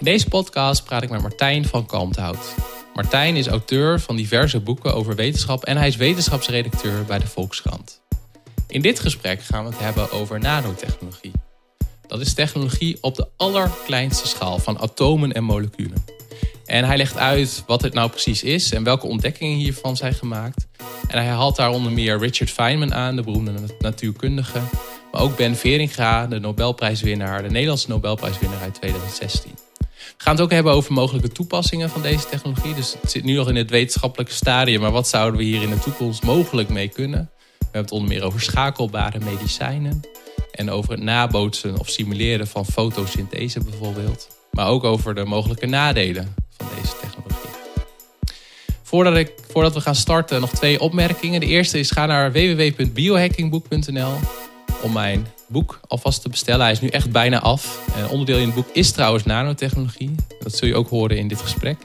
In deze podcast praat ik met Martijn van Kalmthout. Martijn is auteur van diverse boeken over wetenschap en hij is wetenschapsredacteur bij de Volkskrant. In dit gesprek gaan we het hebben over nanotechnologie. Dat is technologie op de allerkleinste schaal van atomen en moleculen. En hij legt uit wat het nou precies is en welke ontdekkingen hiervan zijn gemaakt. En hij haalt daar onder meer Richard Feynman aan, de beroemde natuurkundige. Maar ook Ben Veringa, de Nobelprijswinnaar, de Nederlandse Nobelprijswinnaar uit 2016. Gaan het ook hebben over mogelijke toepassingen van deze technologie. Dus het zit nu nog in het wetenschappelijke stadium, maar wat zouden we hier in de toekomst mogelijk mee kunnen? We hebben het onder meer over schakelbare medicijnen en over het nabootsen of simuleren van fotosynthese bijvoorbeeld. Maar ook over de mogelijke nadelen van deze technologie. Voordat, ik, voordat we gaan starten nog twee opmerkingen. De eerste is ga naar www.biohackingboek.nl om mijn boek alvast te bestellen. Hij is nu echt bijna af. Een onderdeel in het boek is trouwens nanotechnologie. Dat zul je ook horen in dit gesprek.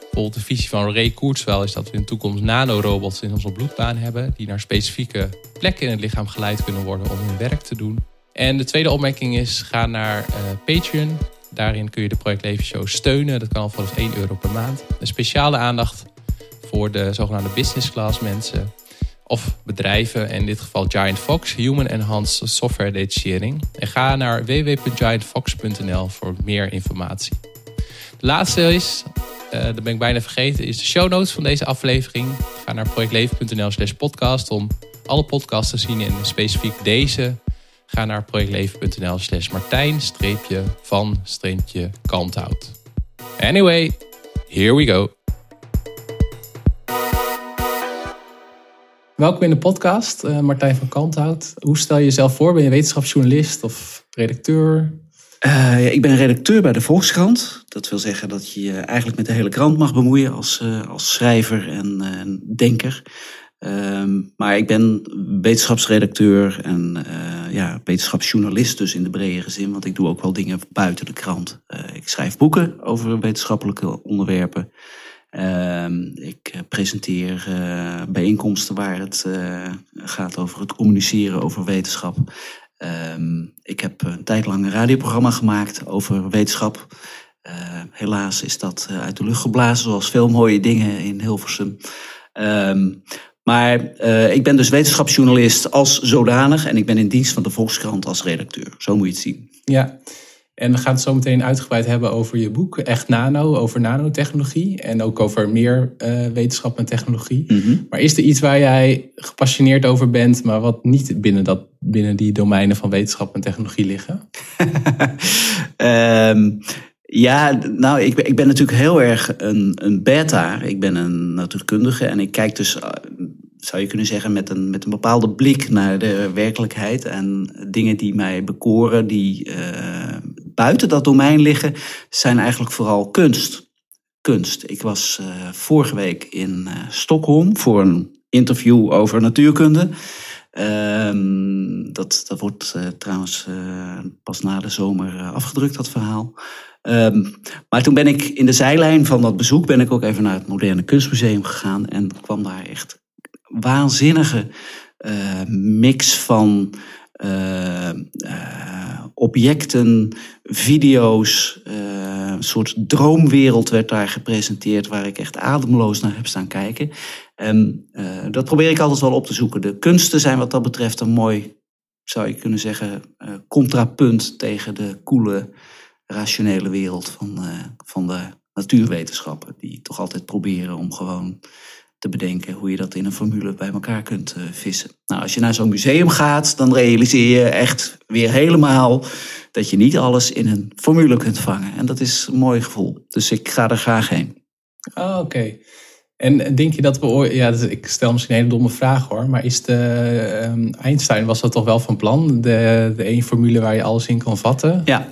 Bijvoorbeeld de visie van Ray Kurzweil is dat we in de toekomst nanorobots in onze bloedbaan hebben. Die naar specifieke plekken in het lichaam geleid kunnen worden om hun werk te doen. En de tweede opmerking is ga naar uh, Patreon. Daarin kun je de Project Leven steunen. Dat kan al vanaf 1 euro per maand. Een speciale aandacht voor de zogenaamde business class mensen of bedrijven, in dit geval Giant Fox, Human Enhanced Software Detachering. En ga naar www.giantfox.nl voor meer informatie. De laatste is, uh, dat ben ik bijna vergeten, is de show notes van deze aflevering. Ga naar projectleven.nl slash podcast om alle podcasts te zien en specifiek deze. Ga naar projectleven.nl slash martijn van kanthout. Anyway, here we go. Welkom in de podcast, uh, Martijn van Kanthout. Hoe stel je jezelf voor? Ben je wetenschapsjournalist of redacteur? Uh, ik ben redacteur bij de Volkskrant. Dat wil zeggen dat je je eigenlijk met de hele krant mag bemoeien als, uh, als schrijver en denker. Ehm, maar ik ben wetenschapsredacteur en ja, wetenschapsjournalist dus in de bredere zin. Want ik doe ook wel dingen buiten de krant. ik schrijf boeken over wetenschappelijke onderwerpen. Ehm, ik eh, presenteer uh, bijeenkomsten waar het uh, gaat over het communiceren over wetenschap. Um, ik heb een tijd lang een radioprogramma gemaakt over wetenschap. helaas is dat uit de lucht geblazen, zoals veel mooie dingen in Hilversum. Um, maar ik ben dus wetenschapsjournalist als zodanig en ik ben in dienst van de Volkskrant als redacteur. Zo moet je het zien. Ja, en we gaan het zo meteen uitgebreid hebben over je boek, Echt Nano, over nanotechnologie. En ook over meer uh, wetenschap en technologie. Mhm. Maar is er iets waar jij gepassioneerd over bent, maar wat niet binnen, dat, binnen die domeinen van wetenschap en technologie liggen? um, ja, nou, ik ben, ik ben natuurlijk heel erg een, een beta. Ik ben een natuurkundige en ik kijk dus eh, zou je kunnen zeggen, met een, met een bepaalde blik naar de werkelijkheid. En dingen die mij bekoren, die uh, buiten dat domein liggen, zijn eigenlijk vooral kunst. Kunst. Ik was uh, vorige week in uh, Stockholm voor een interview over natuurkunde. Ehm, dat, dat wordt trouwens pas na de zomer afgedrukt, dat verhaal. Um, maar toen ben ik in de zijlijn van dat bezoek ben ik ook even naar het Moderne Kunstmuseum gegaan en kwam daar echt waanzinnige uh, mix van uh, uh, objecten, video's, een soort droomwereld werd daar gepresenteerd waar ik echt ademloos naar heb staan kijken. En dat probeer ik altijd wel op te zoeken. De kunsten zijn wat dat betreft een mooi, zou je kunnen zeggen, contrapunt tegen de koele, rationele wereld van, van de natuurwetenschappen. Die toch altijd proberen om gewoon te bedenken hoe je dat in een formule bij elkaar kunt uh, vissen. Nou, als je naar zo'n museum gaat, dan realiseer je echt weer helemaal dat je niet alles in een formule kunt vangen. En dat is een mooi gevoel. Dus ik ga er graag heen. Oh, oké. En denk je dat we ja, dus ik stel misschien een hele domme vraag hoor, maar is de um, Einstein was dat toch wel van plan? De, de één formule waar je alles in kan vatten? Ja,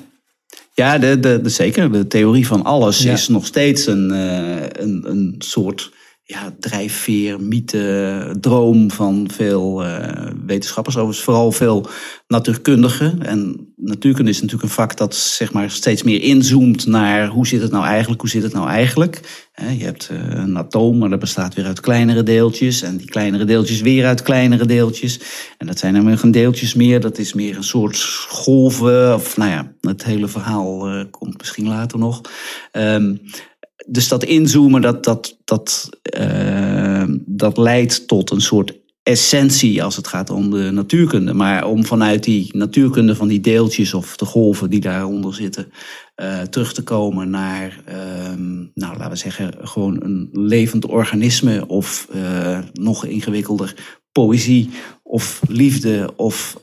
ja de, de, de zeker. De theorie van alles is nog steeds een, uh, een, een soort ja, drijfveer, mythe, droom van veel uh, wetenschappers. Overigens vooral veel natuurkundigen. En natuurkunde is natuurlijk een vak dat zeg maar, steeds meer inzoomt naar hoe zit het nou eigenlijk, hoe zit het nou eigenlijk. Je hebt eh, een atoom, maar dat bestaat weer uit kleinere deeltjes. En die kleinere deeltjes weer uit kleinere deeltjes. En dat zijn dan geen deeltjes meer. Dat is meer een soort golven. Of nou ja, het hele verhaal uh, komt misschien later nog. Um, dus dat inzoomen, dat, dat, dat, uh, dat leidt tot een soort essentie als het gaat om de natuurkunde. Maar om vanuit die natuurkunde van die deeltjes of de golven die daaronder zitten, uh, terug te komen naar, uh, nou laten we zeggen, gewoon een levend organisme of uh, nog ingewikkelder poëzie of liefde of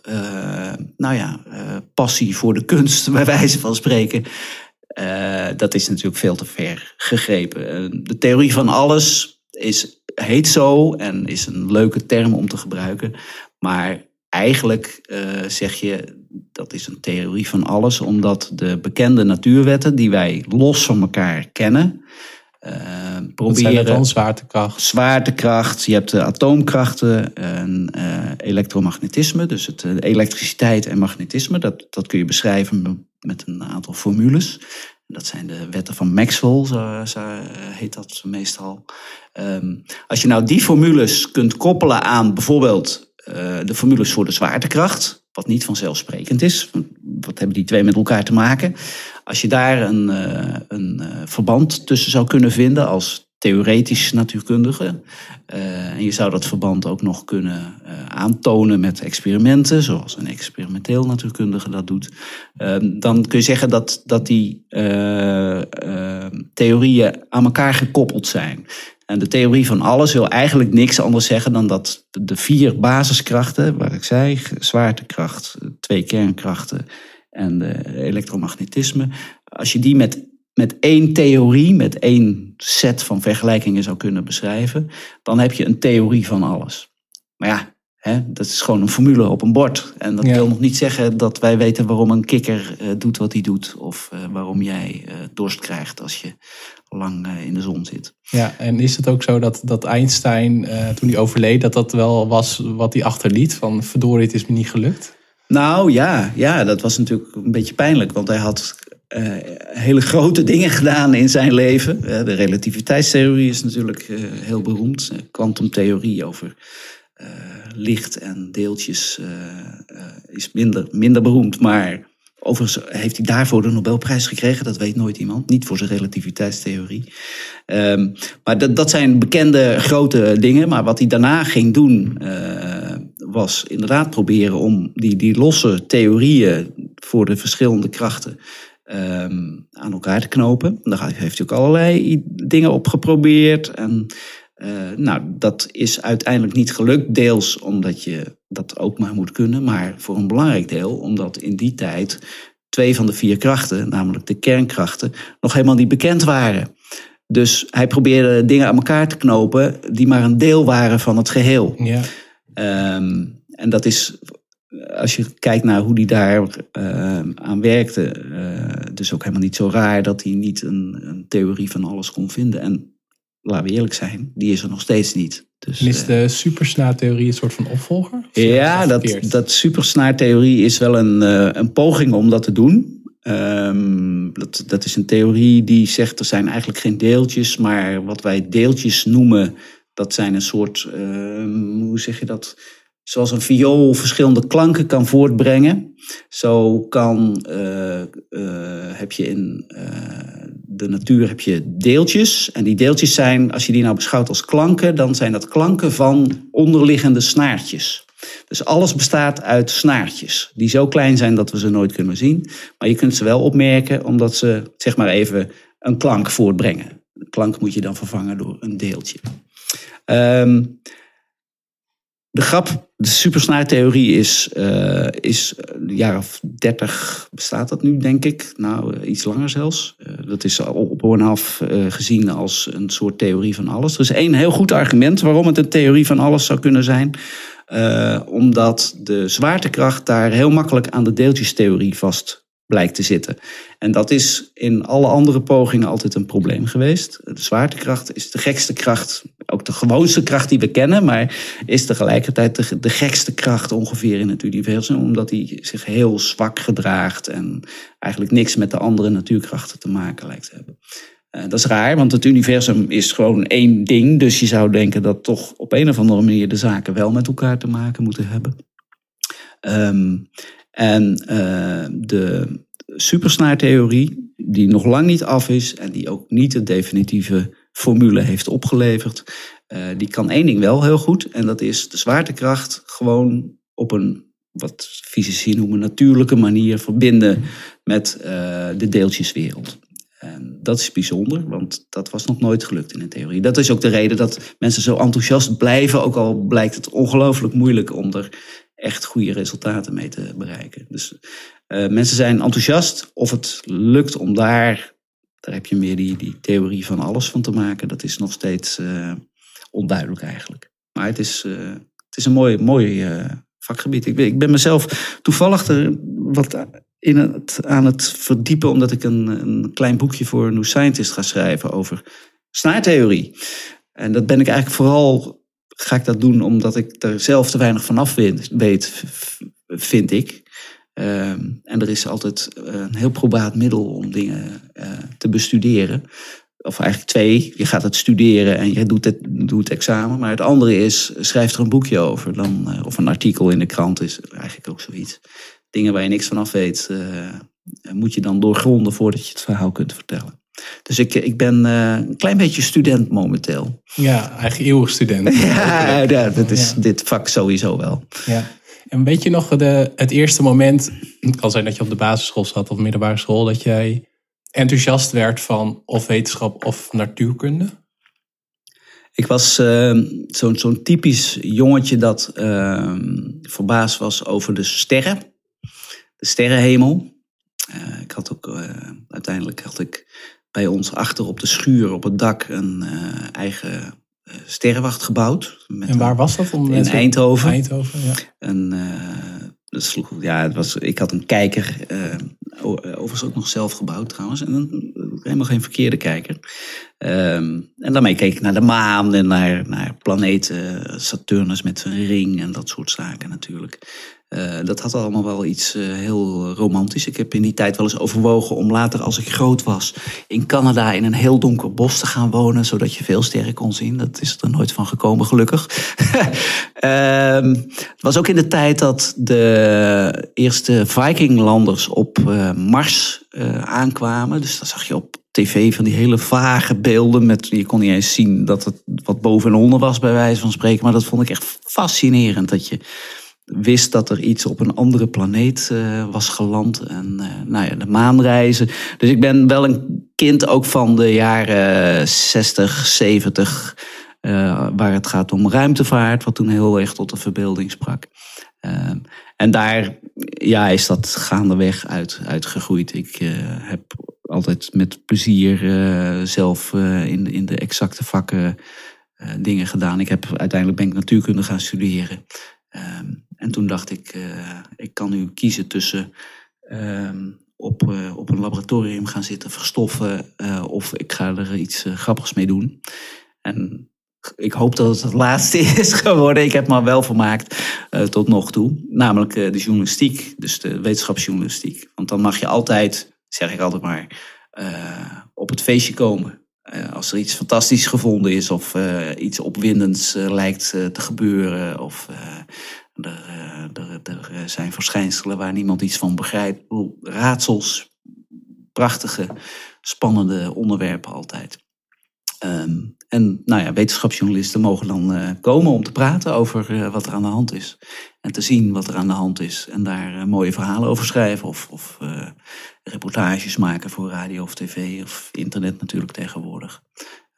nou ja, passie voor de kunst, bij wijze van spreken. Uh, dat is natuurlijk veel te ver gegrepen. Uh, de theorie van alles is, heet zo en is een leuke term om te gebruiken. Maar eigenlijk uh, zeg je dat is een theorie van alles, omdat de bekende natuurwetten die wij los van elkaar kennen. proberen dan? Zwaartekracht? Zwaartekracht, je hebt de atoomkrachten en elektromagnetisme, dus het, elektriciteit en magnetisme. Dat, dat kun je beschrijven met een aantal formules. Dat zijn de wetten van Maxwell, zo, zo heet dat meestal. Um, als je nou die formules kunt koppelen aan bijvoorbeeld uh, de formules voor de zwaartekracht, wat niet vanzelfsprekend is, wat hebben die twee met elkaar te maken? Als je daar een, uh, een uh, verband tussen zou kunnen vinden als theoretisch natuurkundige. Uh, en je zou dat verband ook nog kunnen uh, aantonen met experimenten, zoals een experimenteel natuurkundige dat doet. Uh, dan kun je zeggen dat, dat die eh, theorieën aan elkaar gekoppeld zijn. En de theorie van alles wil eigenlijk niks anders zeggen dan dat de vier basiskrachten, waar ik zei, zwaartekracht, twee kernkrachten en elektromagnetisme, als je die met met één theorie, met één set van vergelijkingen zou kunnen beschrijven, dan heb je een theorie van alles. Maar ja, hè, dat is gewoon een formule op een bord. En dat wil nog niet zeggen dat wij weten waarom een kikker uh, doet wat hij doet. Of uh, waarom jij uh, dorst krijgt als je lang in de zon zit. Ja, en is het ook zo dat, dat Einstein, toen hij overleed, dat dat wel was wat hij achterliet? Van verdorie, het is me niet gelukt? Nou ja, ja, dat was natuurlijk een beetje pijnlijk. Want hij had uh, hele grote dingen gedaan in zijn leven. Uh, de relativiteitstheorie is natuurlijk uh, heel beroemd. Kwantumtheorie over licht en deeltjes is minder, minder beroemd. Maar overigens heeft hij daarvoor de Nobelprijs gekregen. Dat weet nooit iemand. Niet voor zijn relativiteitstheorie. Um, maar dat, dat zijn bekende grote dingen. Maar wat hij daarna ging doen was inderdaad proberen om die, die losse theorieën voor de verschillende krachten um, aan elkaar te knopen. Daar heeft hij ook allerlei dingen op geprobeerd. En uh, nou, dat is uiteindelijk niet gelukt. Deels omdat je dat ook maar moet kunnen, maar voor een belangrijk deel omdat in die tijd twee van de vier krachten, namelijk de kernkrachten, nog helemaal niet bekend waren. Dus hij probeerde dingen aan elkaar te knopen die maar een deel waren van het geheel. Ja. Um, en dat is als je kijkt naar hoe hij daar uh, aan werkte, uh, dus ook helemaal niet zo raar dat hij niet een, een, theorie van alles kon vinden. En laten we eerlijk zijn, die is er nog steeds niet. Dus, is de uh, supersnaartheorie een soort van opvolger? Ja, dat, dat supersnaartheorie is wel een, een poging om dat te doen. Um, dat, dat is een theorie die zegt er zijn eigenlijk geen deeltjes, maar wat wij deeltjes noemen, dat zijn een soort, ehm, hoe zeg je dat? Zoals een viool verschillende klanken kan voortbrengen, zo kan, uh, uh, heb je in uh, de natuur heb je deeltjes. En die deeltjes zijn, als je die nou beschouwt als klanken, dan zijn dat klanken van onderliggende snaartjes. Dus alles bestaat uit snaartjes, die zo klein zijn dat we ze nooit kunnen zien. Maar je kunt ze wel opmerken, omdat ze, zeg maar even, een klank voortbrengen. Een klank moet je dan vervangen door een deeltje. Um, de grap, de supersnaartheorie is, uh, is een jaar of dertig bestaat dat nu, denk ik. Nou, uh, iets langer zelfs. Uh, dat is op en af gezien als een soort theorie van alles. Er is één heel goed argument waarom het een theorie van alles zou kunnen zijn. omdat de zwaartekracht daar heel makkelijk aan de deeltjestheorie vast blijkt te zitten. En dat is in alle andere pogingen altijd een probleem geweest. De zwaartekracht is de gekste kracht, ook de gewoonste kracht die we kennen, maar is tegelijkertijd de, de gekste kracht ongeveer in het universum, omdat hij zich heel zwak gedraagt en eigenlijk niks met de andere natuurkrachten te maken lijkt te hebben. Uh, dat is raar, want het universum is gewoon één ding. Dus je zou denken dat toch op een of andere manier de zaken wel met elkaar te maken moeten hebben. Um, en uh, de supersnaartheorie, die nog lang niet af is en die ook niet de definitieve formule heeft opgeleverd, uh, die kan één ding wel heel goed. En dat is de zwaartekracht gewoon op een, wat fysici noemen, natuurlijke manier verbinden met uh, de deeltjeswereld. En dat is bijzonder, want dat was nog nooit gelukt in de theorie. Dat is ook de reden dat mensen zo enthousiast blijven, ook al blijkt het ongelooflijk moeilijk om er echt goede resultaten mee te bereiken. Dus uh, mensen zijn enthousiast. Of het lukt om daar, daar heb je meer die, die theorie van alles van te maken. Dat is nog steeds uh, onduidelijk eigenlijk. Maar het is, uh, het is een mooi, mooi vakgebied. Ik ben, ik ben mezelf toevallig er wat in het, aan het verdiepen, omdat ik een, een klein boekje voor New Scientist ga schrijven over snaartheorie. En dat ben ik eigenlijk vooral ga ik dat doen omdat ik er zelf te weinig vanaf weet, vind ik. Ehm, en er is altijd een heel probaat middel om dingen uh, te bestuderen. Of eigenlijk twee. Je gaat het studeren en je doet het, doet het examen. Maar het andere is, schrijf er een boekje over. Dan, uh, of een artikel in de krant is eigenlijk ook zoiets. Dingen waar je niks vanaf weet, uh, moet je dan doorgronden voordat je het verhaal kunt vertellen. Dus ik, ik ben uh, een klein beetje student momenteel. Ja, eigenlijk eeuwig student. ja, ja, dat is ja. dit vak sowieso wel. Ja. En weet je nog de, het eerste moment, het kan zijn dat je op de basisschool zat of middelbare school, dat jij enthousiast werd van of wetenschap of natuurkunde? Ik was uh, zo'n zo'n typisch jongetje dat uh, verbaasd was over de sterren, de sterrenhemel. Uh, ik had ook uiteindelijk had ik bij ons achter op de schuur op het dak een uh, eigen uh, sterrenwacht gebouwd. en waar was dat? Om in Eindhoven. Eindhoven ja. En, uh, dat sloeg, ja, het was, ik had een kijker, overigens ook nog zelf gebouwd trouwens. En een, helemaal geen verkeerde kijker. Um, en daarmee keek ik naar de maan en naar, naar planeten, Saturnus met zijn ring en dat soort zaken natuurlijk. Uh, dat had allemaal wel iets uh, heel romantisch. Ik heb in die tijd wel eens overwogen om later, als ik groot was, in Canada in een heel donker bos te gaan wonen, zodat je veel sterren kon zien. Dat is er nooit van gekomen, gelukkig. uh, het was ook in de tijd dat de eerste Vikinglanders op uh, Mars aankwamen. Dus dan zag je op tv van die hele vage beelden. Met, je kon niet eens zien dat het wat boven en onder was, bij wijze van spreken. Maar dat vond ik echt fascinerend. Dat je wist dat er iets op een andere planeet uh, was geland. En uh, nou ja, de maanreizen. Dus ik ben wel een kind ook van de jaren 60, 70. Uh, waar het gaat om ruimtevaart, wat toen heel erg tot de verbeelding sprak. en daar ja, is dat gaandeweg uit, uitgegroeid. Ik heb altijd met plezier zelf in, in de exacte vakken dingen gedaan. Ik heb, uiteindelijk ben ik natuurkunde gaan studeren. Um, en toen dacht ik, uh, ik kan nu kiezen tussen uh, op, uh, op een laboratorium gaan zitten verstoffen uh, of ik ga er iets grappigs mee doen. En ik hoop dat het het laatste is geworden. Ik heb me wel vermaakt tot nog toe. Namelijk de journalistiek, dus de wetenschapsjournalistiek. Want dan mag je altijd, zeg ik altijd maar, op het feestje komen. als er iets fantastisch gevonden is of iets opwindends lijkt te gebeuren. Of er, er, er, zijn verschijnselen waar niemand iets van begrijpt. Raadsels, prachtige, spannende onderwerpen altijd. Um, en nou ja, wetenschapsjournalisten mogen dan uh, komen om te praten over uh, wat er aan de hand is. En te zien wat er aan de hand is. En daar uh, mooie verhalen over schrijven. Of, of reportages maken voor radio of tv of internet natuurlijk tegenwoordig.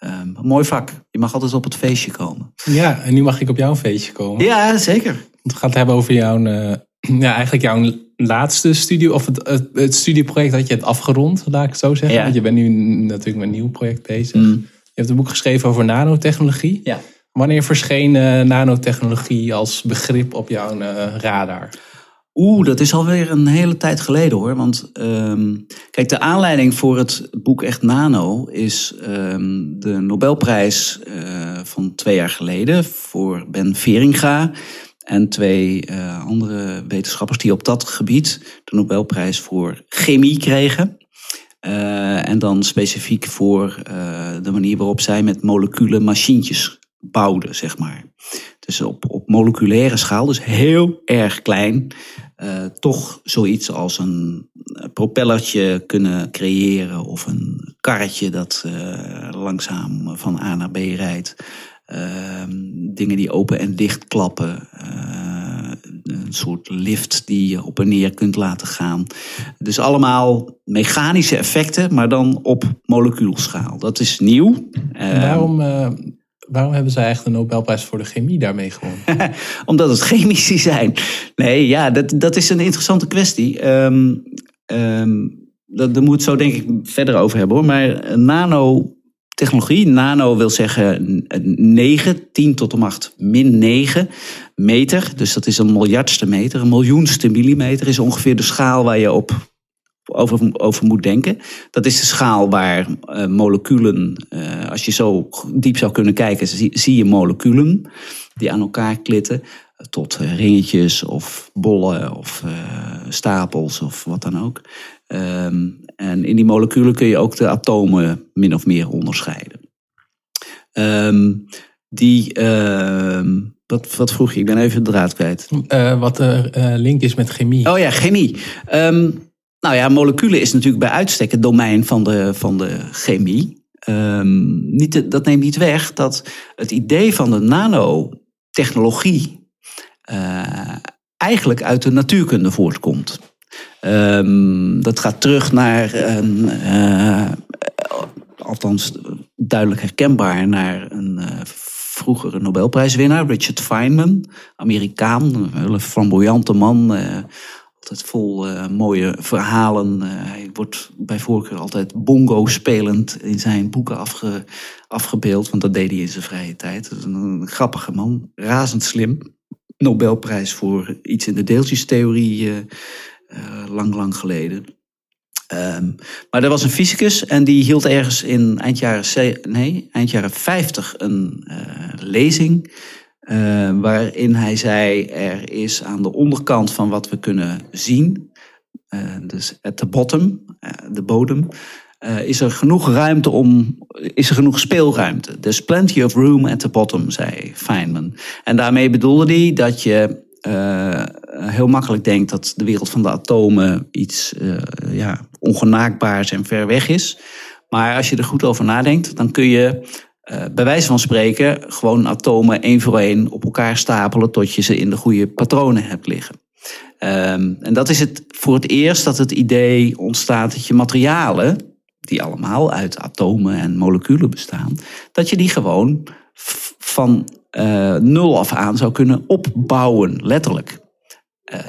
Um, een mooi vak. Je mag altijd op het feestje komen. Ja, en nu mag ik op jouw feestje komen. Ja, zeker. Het gaat hebben over jouw, uh, ja, eigenlijk jouw laatste studie, of het, het, het, studieproject dat je hebt afgerond, laat ik het zo zeggen. Ja. Want je bent nu natuurlijk met een nieuw project bezig. Mm. Je hebt een boek geschreven over nanotechnologie. Ja. Wanneer verscheen uh, nanotechnologie als begrip op jouw uh, radar? Oeh, dat is alweer een hele tijd geleden hoor. Want ehm, kijk, de aanleiding voor het boek Echt Nano is ehm, de Nobelprijs uh, van twee jaar geleden voor Ben Veringa en twee uh, andere wetenschappers die op dat gebied de Nobelprijs voor chemie kregen. Uh, en dan specifiek voor de manier waarop zij met moleculen machientjes bouwden, zeg maar. Dus op, op moleculaire schaal, dus heel erg klein, toch zoiets als een propellertje kunnen creëren of een karretje dat langzaam van A naar B rijdt. Uh, dingen die open en dicht klappen. Uh, een soort lift die je op en neer kunt laten gaan. Dus allemaal mechanische effecten, maar dan op molecuulschaal. Dat is nieuw. waarom waarom hebben zij eigenlijk de Nobelprijs voor de chemie daarmee gewonnen? Omdat het chemici zijn. Nee, ja, dat, dat is een interessante kwestie. Um, um, dat, daar moet zo denk ik verder over hebben hoor. Maar nanotechnologie, nano wil zeggen 9, 10 tot de macht min 9 meter. Dus dat is een miljardste meter. Een miljoenste millimeter is ongeveer de schaal waar je op over, over moet denken. Dat is de schaal waar uh, moleculen, uh, als je zo diep zou kunnen kijken, zie, je moleculen die aan elkaar klitten. Tot uh, ringetjes of bollen of stapels of wat dan ook. Um, en in die moleculen kun je ook de atomen min of meer onderscheiden. Um, die, ehm, wat, wat vroeg je? Ik ben even de draad kwijt. wat de link is met chemie. Oh ja, chemie. Nou ja, moleculen is natuurlijk bij uitstek het domein van de, van de chemie. Um, niet, dat neemt niet weg dat het idee van de nanotechnologie uh, eigenlijk uit de natuurkunde voortkomt. Um, dat gaat terug naar een, uh, althans duidelijk herkenbaar, naar een uh, vroegere Nobelprijswinnaar, Richard Feynman, Amerikaan, een hele flamboyante man altijd vol mooie verhalen. Hij wordt bij voorkeur altijd bongo spelend in zijn boeken afge, afgebeeld. Want dat deed hij in zijn vrije tijd. Een, een, grappige man, razend slim. Nobelprijs voor iets in de deeltjestheorie uh, lang, lang geleden. Um, maar er was een fysicus en die hield ergens in eind jaren, nee, eind jaren 50 een lezing uh, waarin hij zei, er is aan de onderkant van wat we kunnen zien, uh, dus at the bottom, de bodem, is er genoeg ruimte om, is er genoeg speelruimte. There's plenty of room at the bottom, zei Feynman. En daarmee bedoelde hij dat je heel makkelijk denkt dat de wereld van de atomen iets ja, ongenaakbaars en ver weg is. Maar als je er goed over nadenkt, dan kun je uh, bij wijze van spreken gewoon atomen één voor één op elkaar stapelen tot je ze in de goede patronen hebt liggen. Um, en dat is het voor het eerst dat het idee ontstaat dat je materialen, die allemaal uit atomen en moleculen bestaan, dat je die gewoon van uh, nul af aan zou kunnen opbouwen, letterlijk. Uh,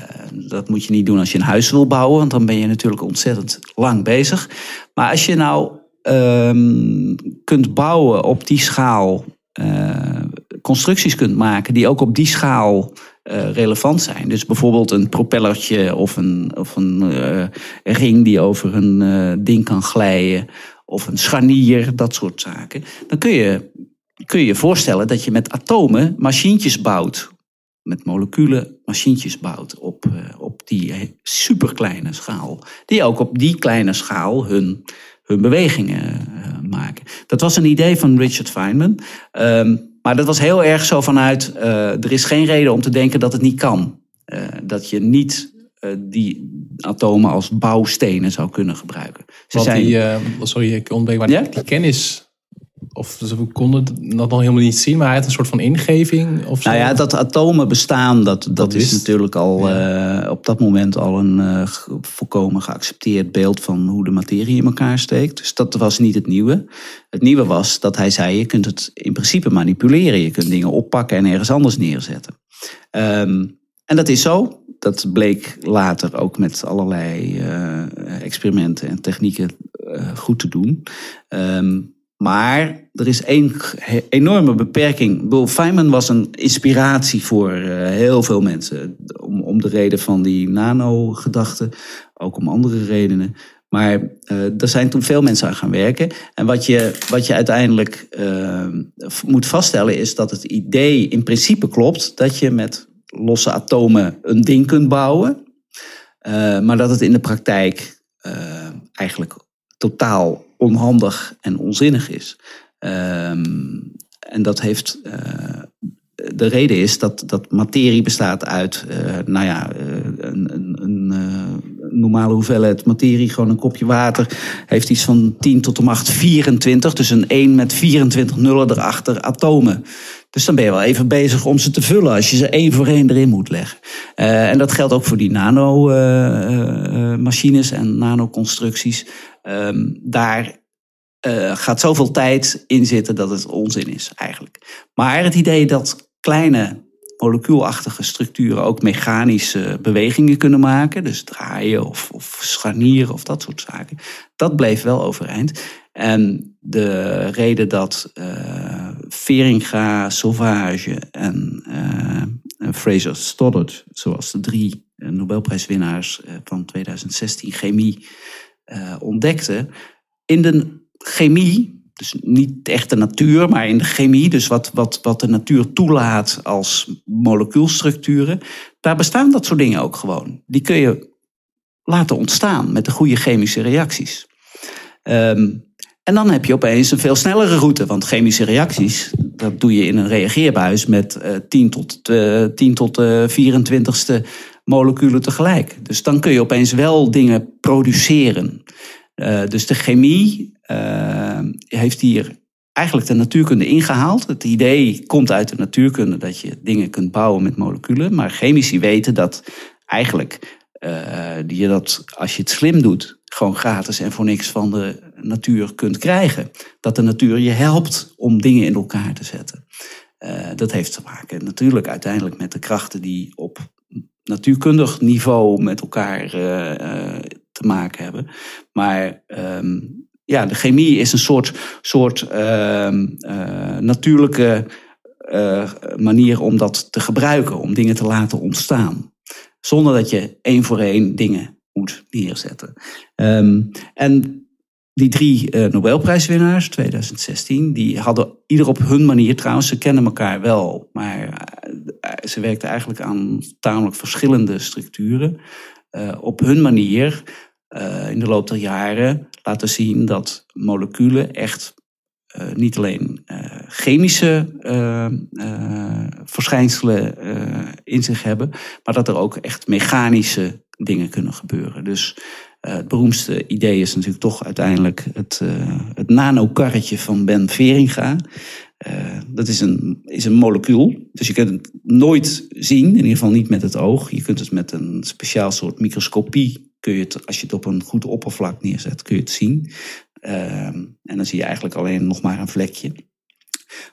dat moet je niet doen als je een huis wil bouwen, want dan ben je natuurlijk ontzettend lang bezig. Maar als je nou um, kunt bouwen op die schaal, uh, constructies kunt maken die ook op die schaal relevant zijn. Dus bijvoorbeeld een propellertje of een, of een ring die over een ding kan glijden, of een scharnier, dat soort zaken. Dan kun je kun je je voorstellen dat je met atomen machientjes bouwt. Met moleculen machientjes bouwt op, op die superkleine schaal. Die ook op die kleine schaal hun hun bewegingen uh, maken. Dat was een idee van Richard Feynman. Um, maar dat was heel erg zo vanuit, uh, er is geen reden om te denken dat het niet kan. Uh, dat je niet die atomen als bouwstenen zou kunnen gebruiken. Ze Want zijn... die, sorry, ik ontbreek, maar ja? die kennis of ze konden dat nog helemaal niet zien, maar hij had een soort van ingeving? Of zo. Nou ja, dat atomen bestaan, dat, dat, is natuurlijk al ja. uh, op dat moment al een uh, volkomen geaccepteerd beeld van hoe de materie in elkaar steekt. Dus dat was niet het nieuwe. Het nieuwe was dat hij zei, je kunt het in principe manipuleren. Je kunt dingen oppakken en ergens anders neerzetten. Um, en dat is zo. Dat bleek later ook met allerlei uh, experimenten en technieken goed te doen. Um, maar er is één enorme beperking. Bill Feynman was een inspiratie voor uh, heel veel mensen. Om, om de reden van die nano-gedachte, ook om andere redenen. Maar uh, er zijn toen veel mensen aan gaan werken. En wat je, wat je uiteindelijk uh, moet vaststellen is dat het idee in principe klopt dat je met losse atomen een ding kunt bouwen. Uh, maar dat het in de praktijk eigenlijk totaal onhandig en onzinnig is. Um, en dat heeft de reden is dat, dat materie bestaat uit, uh, nou ja, uh, een, een, een uh, normale hoeveelheid materie, gewoon een kopje water, heeft iets van 10 tot de macht 24. Dus een 1 met 24 nullen erachter, atomen. Dus dan ben je wel even bezig om ze te vullen als je ze één voor één erin moet leggen. en dat geldt ook voor die nanomachines en nanoconstructies. Um, daar uh, gaat zoveel tijd in zitten dat het onzin is eigenlijk. Maar het idee dat kleine molecuulachtige structuren ook mechanische bewegingen kunnen maken. Dus draaien of, of scharnieren of dat soort zaken. Dat bleef wel overeind. En de reden dat uh, Veringa, Sauvage en uh, Fraser Stoddard, zoals de drie Nobelprijswinnaars van 2016 chemie ontdekten, in de chemie dus niet echt de natuur, maar in de chemie, dus wat, wat, wat de natuur toelaat als molecuulstructuren, daar bestaan dat soort dingen ook gewoon. Die kun je laten ontstaan met de goede chemische reacties. Um, en dan heb je opeens een veel snellere route, want chemische reacties, dat doe je in een reageerbuis met uh, 10 tot, uh, 10 tot uh, 24ste moleculen tegelijk. Dus dan kun je opeens wel dingen produceren. Uh, dus de chemie uh, heeft hier eigenlijk de natuurkunde ingehaald. Het idee komt uit de natuurkunde dat je dingen kunt bouwen met moleculen. Maar chemici weten dat eigenlijk uh, je dat, als je het slim doet, gewoon gratis en voor niks van de natuur kunt krijgen. Dat de natuur je helpt om dingen in elkaar te zetten. Dat heeft te maken natuurlijk uiteindelijk met de krachten die op natuurkundig niveau met elkaar uh, te maken hebben. Maar um, ja, de chemie is een soort, soort uh, uh, natuurlijke manier om dat te gebruiken, om dingen te laten ontstaan. Zonder dat je één voor één dingen moet neerzetten. Um, en die drie uh, Nobelprijswinnaars 2016, die hadden ieder op hun manier, trouwens, ze kennen elkaar wel, maar ze werkten eigenlijk aan tamelijk verschillende structuren. Uh, op hun manier uh, in de loop der jaren laten zien dat moleculen echt niet alleen chemische verschijnselen in zich hebben, maar dat er ook echt mechanische dingen kunnen gebeuren. Dus het beroemdste idee is natuurlijk toch uiteindelijk het, het nanokarretje van Ben Veringa. Dat is een, is een molecuul, dus je kunt het nooit zien, in ieder geval niet met het oog. Je kunt het met een speciaal soort microscopie kun je het, als je het op een goed oppervlak neerzet, kun je het zien. Ehm, en dan zie je eigenlijk alleen nog maar een vlekje.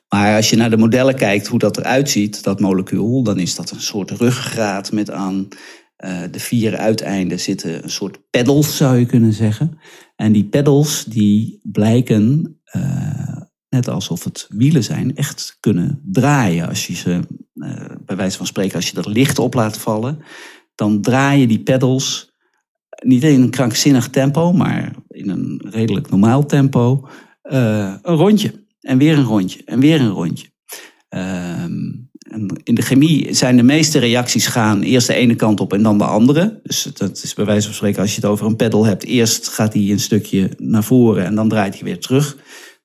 Maar als je naar de modellen kijkt hoe dat eruit ziet, dat molecuul, dan is dat een soort ruggengraat met aan uh, de vier uiteinden zitten een soort pedals, zou je kunnen zeggen. En die pedals die blijken, uh, net alsof het wielen zijn, echt kunnen draaien. Als je ze, uh, bij wijze van spreken, als je er licht op laat vallen, dan draaien die pedals niet in een krankzinnig tempo, maar in een redelijk normaal tempo, uh, een rondje. En weer een rondje. En weer een rondje. Uh, in de chemie zijn de meeste reacties gaan eerst de ene kant op en dan de andere. Dus dat is bij wijze van spreken, als je het over een pedal hebt, eerst gaat hij een stukje naar voren en dan draait hij weer terug.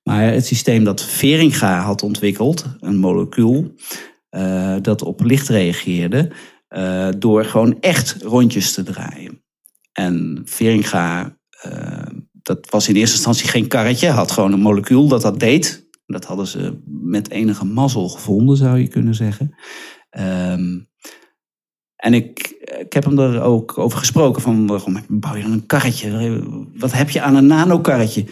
Maar het systeem dat Veringa had ontwikkeld, een molecuul, uh, dat op licht reageerde, uh, door gewoon echt rondjes te draaien. En Veringa, uh, dat was in eerste instantie geen karretje, had gewoon een molecuul dat dat deed. Dat hadden ze met enige mazzel gevonden, zou je kunnen zeggen. Um, en ik, ik heb hem er ook over gesproken van waarom bouw je dan een karretje? Wat heb je aan een nanokarretje?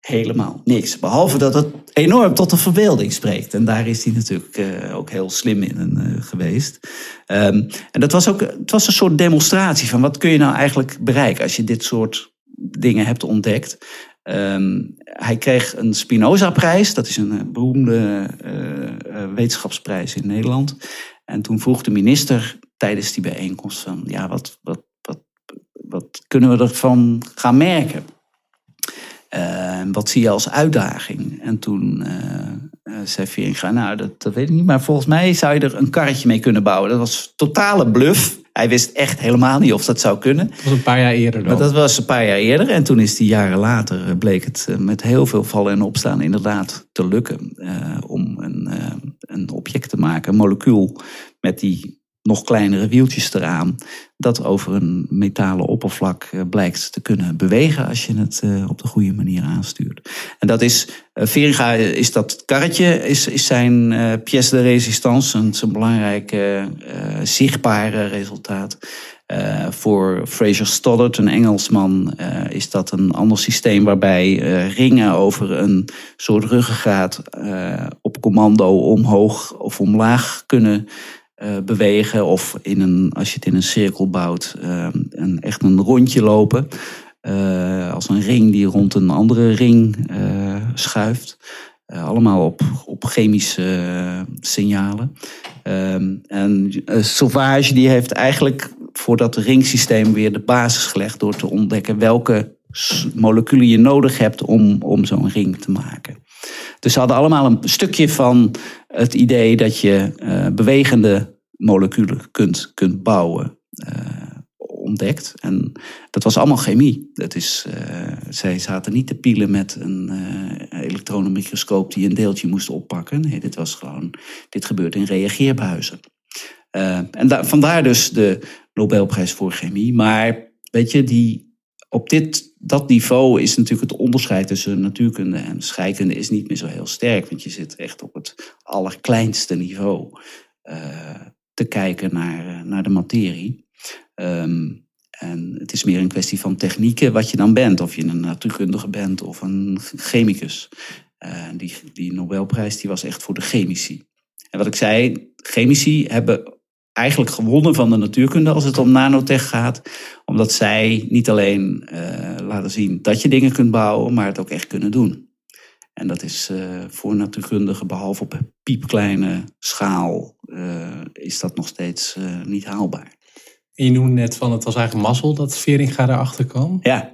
Helemaal niks. Behalve dat het enorm tot de verbeelding spreekt. En daar is hij natuurlijk uh, ook heel slim in uh, geweest. Um, en dat was ook het was een soort demonstratie van wat kun je nou eigenlijk bereiken als je dit soort dingen hebt ontdekt. Um, hij kreeg een Spinoza-prijs, dat is een uh, beroemde wetenschapsprijs in Nederland. En toen vroeg de minister tijdens die bijeenkomst van, ja, wat, wat, wat, wat kunnen we ervan gaan merken? Uh, wat zie je als uitdaging? En toen uh, zei Veringa, nou, dat, dat, weet ik niet, maar volgens mij zou je er een karretje mee kunnen bouwen. Dat was totale bluff. Hij wist echt helemaal niet of dat zou kunnen. Dat was een paar jaar eerder dan. Maar dat was een paar jaar eerder. En toen is die jaren later, bleek het met heel veel vallen en opstaan inderdaad te lukken. om een, een object te maken, een molecuul met die nog kleinere wieltjes eraan. Dat over een metalen oppervlak eh, blijkt te kunnen bewegen als je het eh, op de goede manier aanstuurt. En dat is, uh, Veringa is dat karretje, is, is zijn uh, pièce de résistance, een, belangrijk zichtbare resultaat. voor Fraser Stoddart, een Engelsman, is dat een ander systeem waarbij ringen over een soort ruggengraat op commando omhoog of omlaag kunnen uh, bewegen of in een, als je het in een cirkel bouwt, uh, een, echt een rondje lopen. Uh, als een ring die rond een andere ring schuift. allemaal op, op chemische signalen. Ehm, en Sauvage die heeft eigenlijk voor dat ringsysteem weer de basis gelegd door te ontdekken welke moleculen je nodig hebt om, om zo'n ring te maken. Dus ze hadden allemaal een stukje van het idee dat je uh, bewegende moleculen kunt, kunt bouwen. Uh, ontdekt. En dat was allemaal chemie. Dat is, uh, zij zaten niet te pielen met een elektronenmicroscoop die een deeltje moest oppakken. Nee, dit was gewoon, dit gebeurt in reageerbuizen. en da vandaar dus de Nobelprijs voor chemie. Maar weet je, die op dit, dat niveau is natuurlijk het onderscheid tussen natuurkunde en scheikunde is niet meer zo heel sterk. Want je zit echt op het allerkleinste niveau uh, te kijken naar, uh, naar de materie. Um, en het is meer een kwestie van technieken wat je dan bent. Of je een natuurkundige bent of een chemicus. Die, die Nobelprijs die was echt voor de chemici. En wat ik zei, chemici hebben eigenlijk gewonnen van de natuurkunde als het om nanotech gaat. Omdat zij niet alleen uh, laten zien dat je dingen kunt bouwen, maar het ook echt kunnen doen. En dat is uh, voor natuurkundigen, behalve op piepkleine schaal, uh, is dat nog steeds niet haalbaar. En je noemde net van het was eigenlijk mazzel dat Veringa erachter kwam. Ja.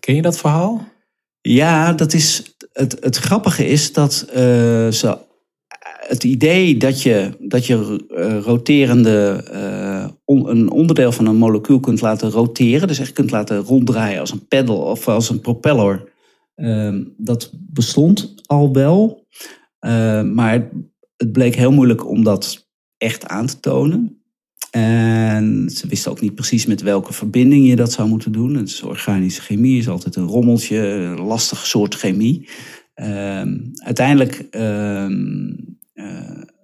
ken je dat verhaal? Ja, dat is, het, het grappige is dat ze het idee dat je, dat je uh, roterende, on, een onderdeel van een molecuul kunt laten roteren, dus echt kunt laten ronddraaien als een pedal of als een propeller, uh, dat bestond al wel. maar het bleek heel moeilijk om dat echt aan te tonen. En ze wisten ook niet precies met welke verbinding je dat zou moeten doen. Het is organische chemie, is altijd een rommeltje, een lastig soort chemie. Ehm, uiteindelijk ehm,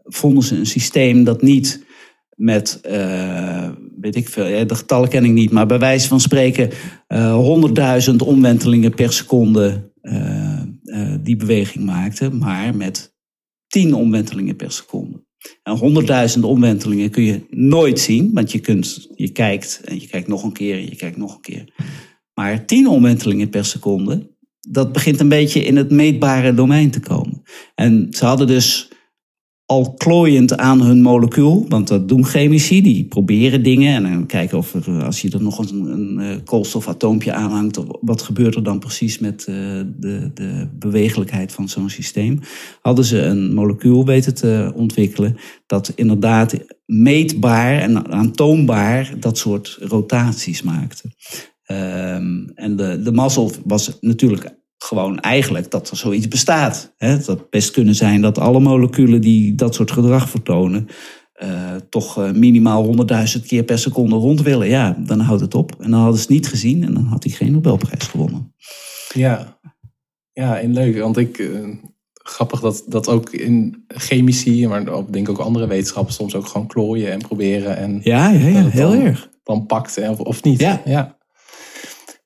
vonden ze een systeem dat niet met, uh, weet ik veel, de getallen ken ik niet, maar bij wijze van spreken uh, 100.000 omwentelingen per seconde uh, die beweging maakte, maar met 10 omwentelingen per seconde. En 100.000 omwentelingen kun je nooit zien, want je, kunt, je kijkt en je kijkt nog een keer en je kijkt nog een keer. Maar 10 omwentelingen per seconde, dat begint een beetje in het meetbare domein te komen. En ze hadden dus al klooiend aan hun molecuul. Want dat doen chemici, die proberen dingen en dan kijken of als je er nog een, een eh, koolstofatoompje aanhangt, wat gebeurt er dan precies met uh, de, de bewegelijkheid van zo'n systeem. Hadden ze een molecuul weten te ontwikkelen dat inderdaad meetbaar en aantoonbaar dat soort rotaties maakte. Um, en de, de mazzel was natuurlijk gewoon eigenlijk dat er zoiets bestaat. Hè? Dat best kunnen zijn dat alle moleculen die dat soort gedrag vertonen, uh, toch uh, minimaal 100.000 keer per seconde rond willen. Ja, dan houdt het op. En dan hadden ze het niet gezien en dan had hij geen Nobelprijs gewonnen. Ja, ja en leuk. Want ik, uh, grappig dat, dat ook in chemici, maar ook, denk ook andere wetenschappers soms ook gewoon klooien en proberen. En ja, ja, ja heel erg. Dan pakt of, of niet. Ja. ja.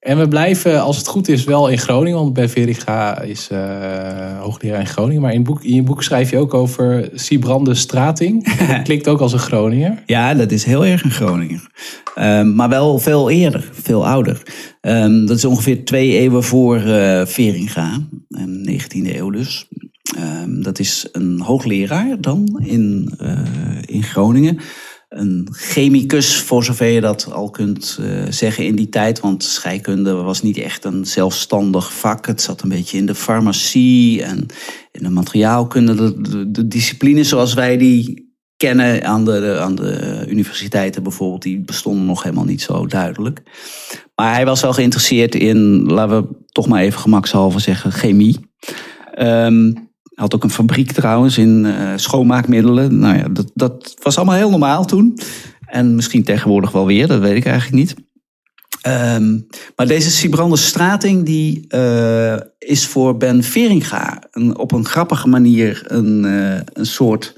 En we blijven, als het goed is, wel in Groningen. Want bij Veriga is uh, hoogleraar in Groningen. Maar in, boek, in je boek schrijf je ook over Sibrande Strating. Dat klinkt ook als een Groninger. Ja, dat is heel erg een Groninger. Um, maar wel veel eerder, veel ouder. Um, dat is ongeveer twee eeuwen voor uh, Veringa. 19e eeuw dus. Dat is een hoogleraar dan in, uh, in Groningen. Een chemicus, voor zover je dat al kunt uh, zeggen in die tijd. Want scheikunde was niet echt een zelfstandig vak. Het zat een beetje in de farmacie en in de materiaalkunde. De, de, de disciplines zoals wij die kennen aan de, aan de universiteiten bijvoorbeeld, die bestonden nog helemaal niet zo duidelijk. Maar hij was wel geïnteresseerd in, laten we toch maar even gemakshalve zeggen, chemie. Um, had ook een fabriek trouwens in uh, schoonmaakmiddelen. Nou ja, dat, dat was allemaal heel normaal toen. En misschien tegenwoordig wel weer, dat weet ik eigenlijk niet. Um, maar deze Sibrande Strating die, uh, is voor Ben Veringa een, op een grappige manier een, uh, een soort,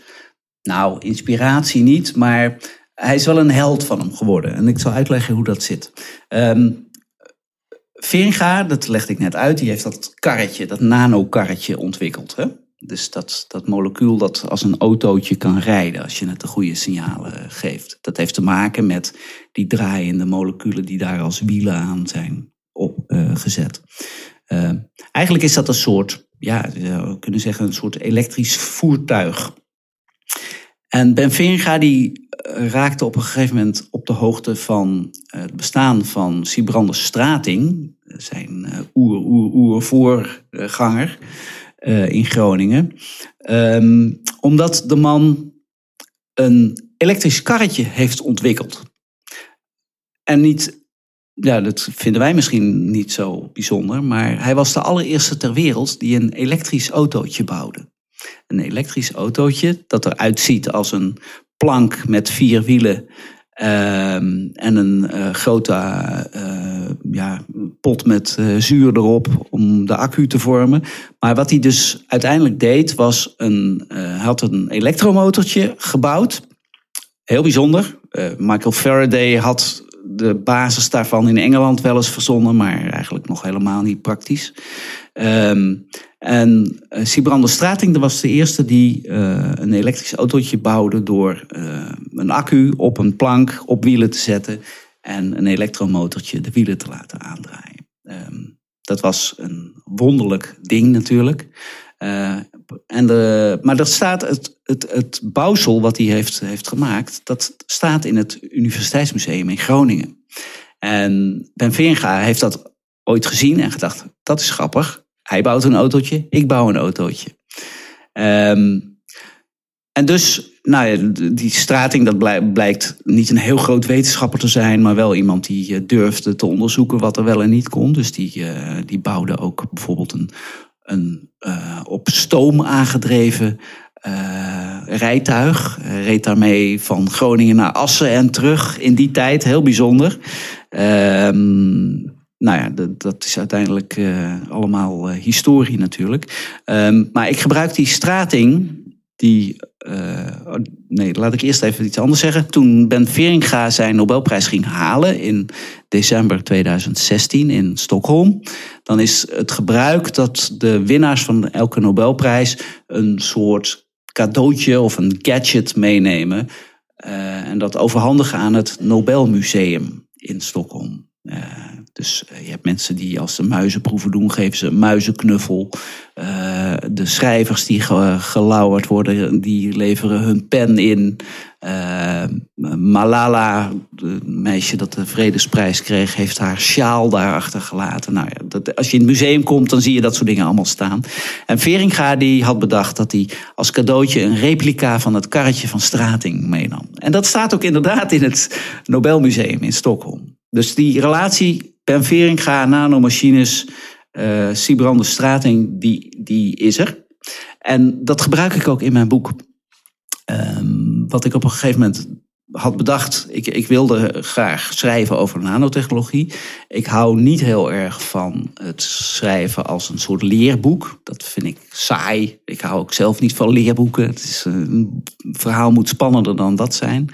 nou inspiratie niet, maar hij is wel een held van hem geworden. En ik zal uitleggen hoe dat zit. Um, Veringa, dat legde ik net uit, die heeft dat karretje, dat nanokarretje ontwikkeld. Hè? Dus dat, dat molecuul dat als een autootje kan rijden als je het de goede signalen geeft. Dat heeft te maken met die draaiende moleculen die daar als wielen aan zijn opgezet. Uh, eigenlijk is dat een soort, ja, we kunnen zeggen een soort elektrisch voertuig. En Ben Veringa die raakte op een gegeven moment op de hoogte van het bestaan van Sibrande Strating, zijn oer-oer-oer-voorganger uh, in Groningen. Um, omdat de man een elektrisch karretje heeft ontwikkeld. En niet, ja, dat vinden wij misschien niet zo bijzonder, maar hij was de allereerste ter wereld die een elektrisch autootje bouwde. Een elektrisch autootje dat eruit ziet als een plank met vier wielen Um, en een uh, grote uh, ja, pot met uh, zuur erop om de accu te vormen. Maar wat hij dus uiteindelijk deed, was een, had een elektromotortje gebouwd. Heel bijzonder. Michael Faraday had de basis daarvan in Engeland wel eens verzonnen, maar eigenlijk nog helemaal niet praktisch. Um, en uh, Sibrande Strating was de eerste die uh, een elektrisch autootje bouwde door uh, een accu op een plank op wielen te zetten en een elektromotortje de wielen te laten aandraaien. Um, dat was een wonderlijk ding natuurlijk. En maar dat staat, het, het, het bouwsel wat hij heeft, heeft gemaakt, dat staat in het Universiteitsmuseum in Groningen. En Ben Veringa heeft dat ooit gezien en gedacht, dat is grappig. Hij bouwt een autootje, ik bouw een autootje. Um, en dus, nou ja, die Strating, dat blijkt niet een heel groot wetenschapper te zijn, maar wel iemand die eh, durfde te onderzoeken wat er wel en niet kon. Dus die, uh, die bouwde ook bijvoorbeeld een, een uh, op stoom aangedreven uh, rijtuig. reed daarmee van Groningen naar Assen en terug in die tijd, heel bijzonder. Um, nou ja, dat, is uiteindelijk allemaal historie natuurlijk. Um, maar ik gebruik die strating, die. Uh, nee, laat ik eerst even iets anders zeggen. Toen Ben Veringa zijn Nobelprijs ging halen in december 2016 in Stockholm, dan is het gebruik dat de winnaars van elke Nobelprijs een soort cadeautje of een gadget meenemen. en dat overhandigen aan het Nobelmuseum in Stockholm. Uh, dus uh, je hebt mensen die als ze muizenproeven doen, geven ze een muizenknuffel. Uh, de schrijvers die ge gelauwerd worden, die leveren hun pen in. Malala, het meisje dat de vredesprijs kreeg, heeft haar sjaal daar achtergelaten. Nou ja, dat, als je in het museum komt, dan zie je dat soort dingen allemaal staan. En Veringa die had bedacht dat hij als cadeautje een replica van het karretje van Strating meenam. En dat staat ook inderdaad in het Nobelmuseum in Stockholm. Dus die relatie Ben Veringa, nanomachines, uh, Strating, die, die is er. En dat gebruik ik ook in mijn boek. Um, wat ik op een gegeven moment had bedacht, ik, ik wilde graag schrijven over nanotechnologie. Ik hou niet heel erg van het schrijven als een soort leerboek. Dat vind ik saai. Ik hou ook zelf niet van leerboeken. Het is, een verhaal moet spannender dan dat zijn.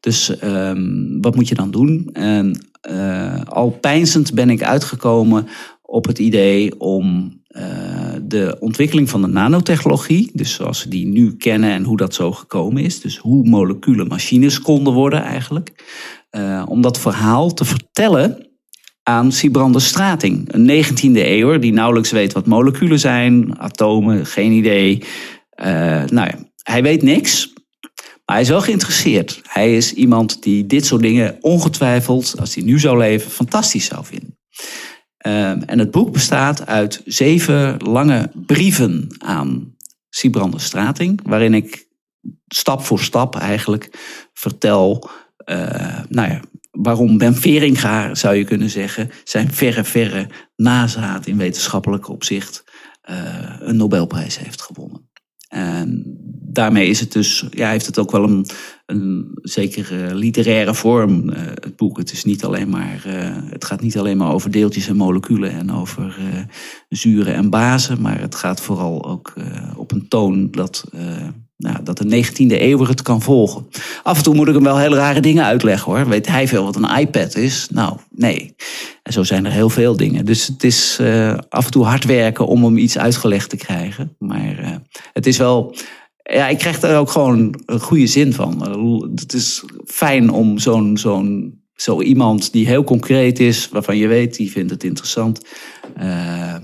Dus um, wat moet je dan doen? En uh, al pijnzend ben ik uitgekomen op het idee om uh, de ontwikkeling van de nanotechnologie, dus zoals we die nu kennen en hoe dat zo gekomen is, dus hoe moleculen machines konden worden eigenlijk, uh, om dat verhaal te vertellen aan Sibrande Strating, een 19e eeuwer die nauwelijks weet wat moleculen zijn, atomen, geen idee. nou ja, hij weet niks, Maar hij is wel geïnteresseerd. Hij is iemand die dit soort dingen ongetwijfeld, als hij nu zou leven, fantastisch zou vinden. Ehm, en het boek bestaat uit zeven lange brieven aan Sibrande Strating, waarin ik stap voor stap eigenlijk vertel uh, nou ja, waarom Ben Veringa, zou je kunnen zeggen, zijn verre, verre nazaat in wetenschappelijk opzicht uh, een Nobelprijs heeft gewonnen. En daarmee is het dus, ja, heeft het ook wel een, een zekere literaire vorm, uh, het boek. Het, is niet alleen maar, uh, het gaat niet alleen maar over deeltjes en moleculen en over uh, zuren en bazen, maar het gaat vooral ook op een toon dat nou, dat de 19e eeuw het kan volgen. Af en toe moet ik hem wel hele rare dingen uitleggen hoor. Weet hij veel wat een iPad is? Nou, nee. En zo zijn er heel veel dingen. Dus het is uh, af en toe hard werken om hem iets uitgelegd te krijgen. Maar uh, het is wel. Ja, ik krijg daar ook gewoon een goede zin van. Het is fijn om zo'n zo'n zo iemand die heel concreet is, waarvan je weet, die vindt het interessant. Uh,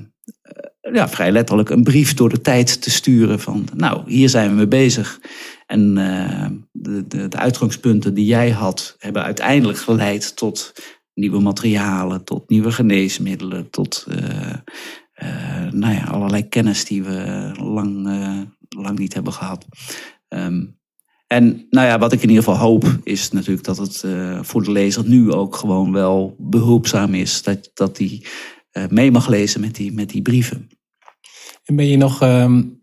ja, vrij letterlijk een brief door de tijd te sturen van, nou, hier zijn we mee bezig. En uh, de, de, de, uitgangspunten die jij had, hebben uiteindelijk geleid tot nieuwe materialen, tot nieuwe geneesmiddelen, tot uh, uh, nou ja, allerlei kennis die we lang, lang niet hebben gehad. Um, en nou ja, wat ik in ieder geval hoop, is natuurlijk dat het voor de lezer nu ook gewoon wel behulpzaam is. Dat, dat die mee mag lezen met die, met die brieven. En ben je nog um,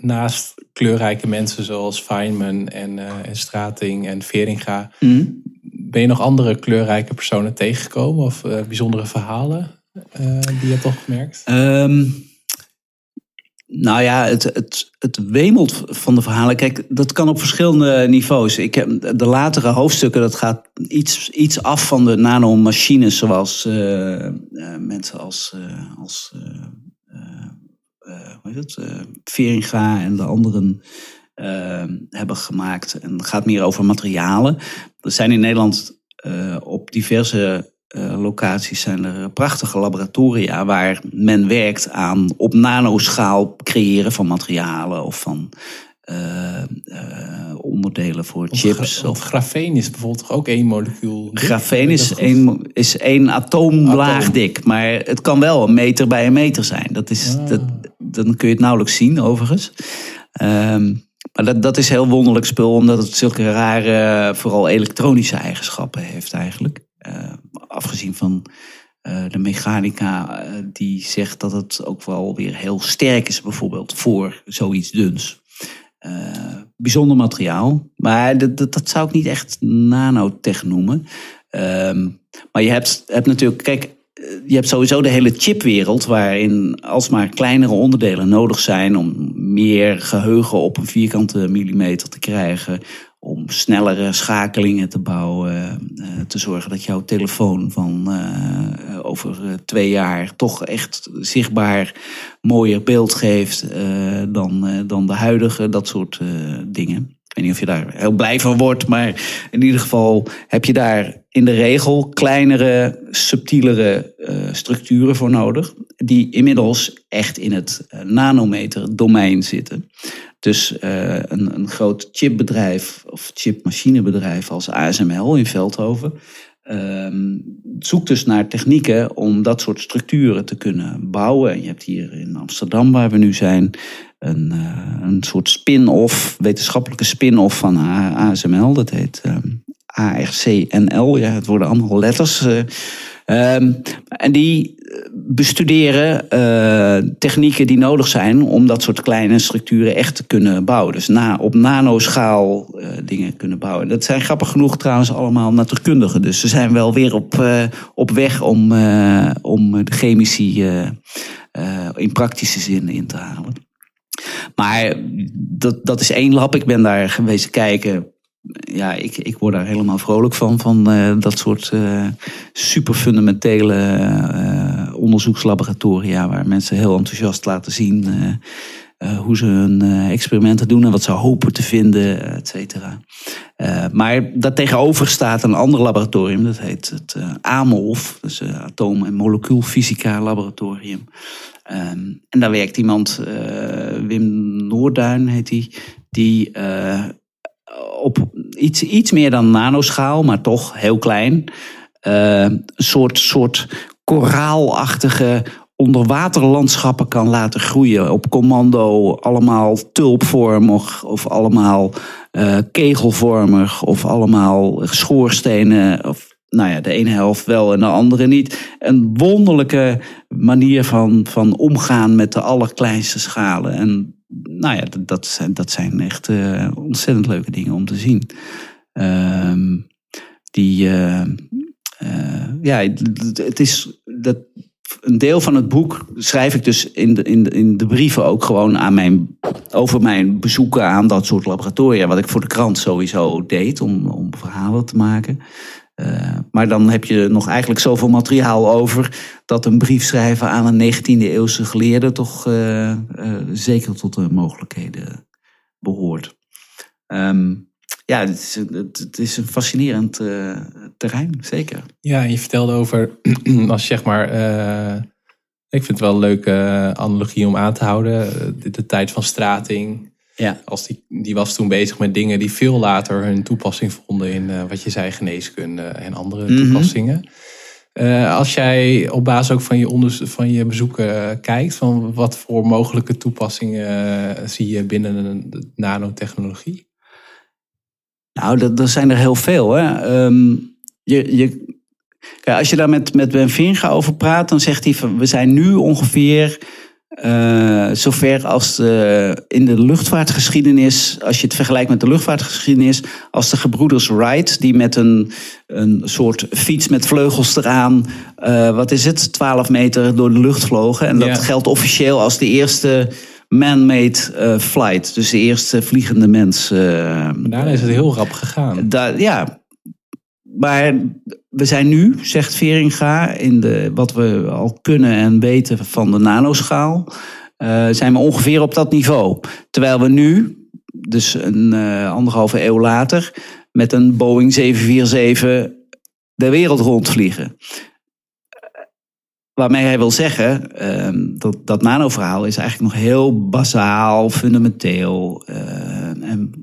naast kleurrijke mensen zoals Feynman en, uh, en Strating en Veringa, mm. ben je nog andere kleurrijke personen tegengekomen of uh, bijzondere verhalen uh, die je hebt opgemerkt? Um, nou ja, het, het, het wemelt van de verhalen. Kijk, dat kan op verschillende niveaus. Ik heb de latere hoofdstukken, dat gaat iets, iets af van de nanomachines, zoals mensen als, als hoe heet het, uh, Veringa en de anderen uh, hebben gemaakt. En het gaat meer over materialen. Er zijn in Nederland op diverse locaties zijn er prachtige laboratoria waar men werkt aan op nanoschaal creëren van materialen of van uh, uh, onderdelen voor chips. Of, of grafeen is bijvoorbeeld ook één molecuul. Grafeen is één, is één atoomlaag Atoom. dik, maar het kan wel een meter bij een meter zijn. Dat is, ah. dat, dan kun je het nauwelijks zien, overigens. Um, maar dat, dat is heel wonderlijk spul, omdat het zulke rare, vooral elektronische eigenschappen heeft eigenlijk. Uh, afgezien van uh, de mechanica uh, die zegt dat het ook wel weer heel sterk is, bijvoorbeeld voor zoiets duns. Bijzonder materiaal, maar dat, dat, zou ik niet echt nanotech noemen. Um, maar je hebt, hebt natuurlijk, kijk, je hebt sowieso de hele chipwereld, waarin alsmaar kleinere onderdelen nodig zijn om meer geheugen op een vierkante millimeter te krijgen, om snellere schakelingen te bouwen, uh, te zorgen dat jouw telefoon van uh, over twee jaar toch echt zichtbaar mooier beeld geeft dan, dan de huidige, dat soort dingen. Ik weet niet of je daar heel blij van wordt, maar in ieder geval heb je daar in de regel kleinere, subtielere structuren voor nodig, die inmiddels echt in het nanometer domein zitten. Dus uh, een, een groot chipbedrijf of chipmachinebedrijf als ASML in Veldhoven ehm, zoekt dus naar technieken om dat soort structuren te kunnen bouwen. je hebt hier in Amsterdam, waar we nu zijn, een, een soort spin-off, wetenschappelijke spin-off van ASML. Dat heet ehm, ARCNL. Ja, het worden allemaal letters. Um, en die bestuderen uh, technieken die nodig zijn om dat soort kleine structuren echt te kunnen bouwen. Dus na, op nanoschaal uh, dingen kunnen bouwen. Dat zijn grappig genoeg trouwens allemaal natuurkundigen. Dus ze zijn wel weer op, op weg om, om de chemici in praktische zin in te halen. Maar dat, dat is één lab. Ik ben daar geweest kijken ja, ik, ik word daar helemaal vrolijk van. Van uh, dat soort uh, super fundamentele uh, onderzoekslaboratoria. Waar mensen heel enthousiast laten zien hoe ze hun experimenten doen. En wat ze hopen te vinden, et cetera. maar dat tegenover staat een ander laboratorium. Dat heet het AMOLF. Dus Atoom- en Molecuulfysica Laboratorium. Um, en daar werkt iemand, Wim Noorduin heet hij. Die op iets, iets meer dan nanoschaal, maar toch heel klein. eh, een soort, soort koraalachtige onderwaterlandschappen kan laten groeien. Op commando allemaal tulpvormig of allemaal eh, kegelvormig of allemaal schoorstenen. Of, nou ja, de ene helft wel en de andere niet. Een wonderlijke manier van, van omgaan met de allerkleinste schalen. En nou ja, dat, dat zijn, dat zijn echt eh, ontzettend leuke dingen om te zien. Ehm, die, eh, eh, ja, het is dat, een deel van het boek schrijf ik dus in de, in in de brieven ook gewoon aan mijn, over mijn bezoeken aan dat soort laboratoria. Wat ik voor de krant sowieso deed om, om verhalen te maken. Uh, maar dan heb je nog eigenlijk zoveel materiaal over dat een brief schrijven aan een 19e eeuwse geleerde toch uh, uh, zeker tot de mogelijkheden behoort. Um, ja, het is, een fascinerend terrein, zeker. Ja, je vertelde over, als zeg maar, ik vind het wel een leuke analogie om aan te houden, de, de tijd van strating. Ja. Als die, die was toen bezig met dingen die veel later hun toepassing vonden in uh, wat je zei, geneeskunde en andere Mhm. toepassingen. Uh, als jij op basis ook van je, van je bezoeken uh, kijkt, van wat voor mogelijke toepassingen zie je binnen de nanotechnologie? Nou, er zijn er heel veel. Hè? Um, je, je, kijk, als je daar met, met Ben Vinga over praat, dan zegt hij van we zijn nu ongeveer uh, zover als de, in de luchtvaartgeschiedenis, als je het vergelijkt met de luchtvaartgeschiedenis, als de gebroeders Wright, die met een, een soort fiets met vleugels eraan, uh, wat is het, 12 meter door de lucht vlogen. En dat Ja. geldt officieel als de eerste man-made uh, flight, dus de eerste vliegende mens. Maar daarna is het heel rap gegaan. da- ja, maar we zijn nu, zegt Veringa, in de, wat we al kunnen en weten van de nanoschaal, eh, zijn we ongeveer op dat niveau. Terwijl we nu, dus een eh, anderhalve eeuw later, met een Boeing 747 de wereld rondvliegen. Waarmee hij wil zeggen, ehm, dat, dat nanoverhaal is eigenlijk nog heel bazaal, fundamenteel. eh, en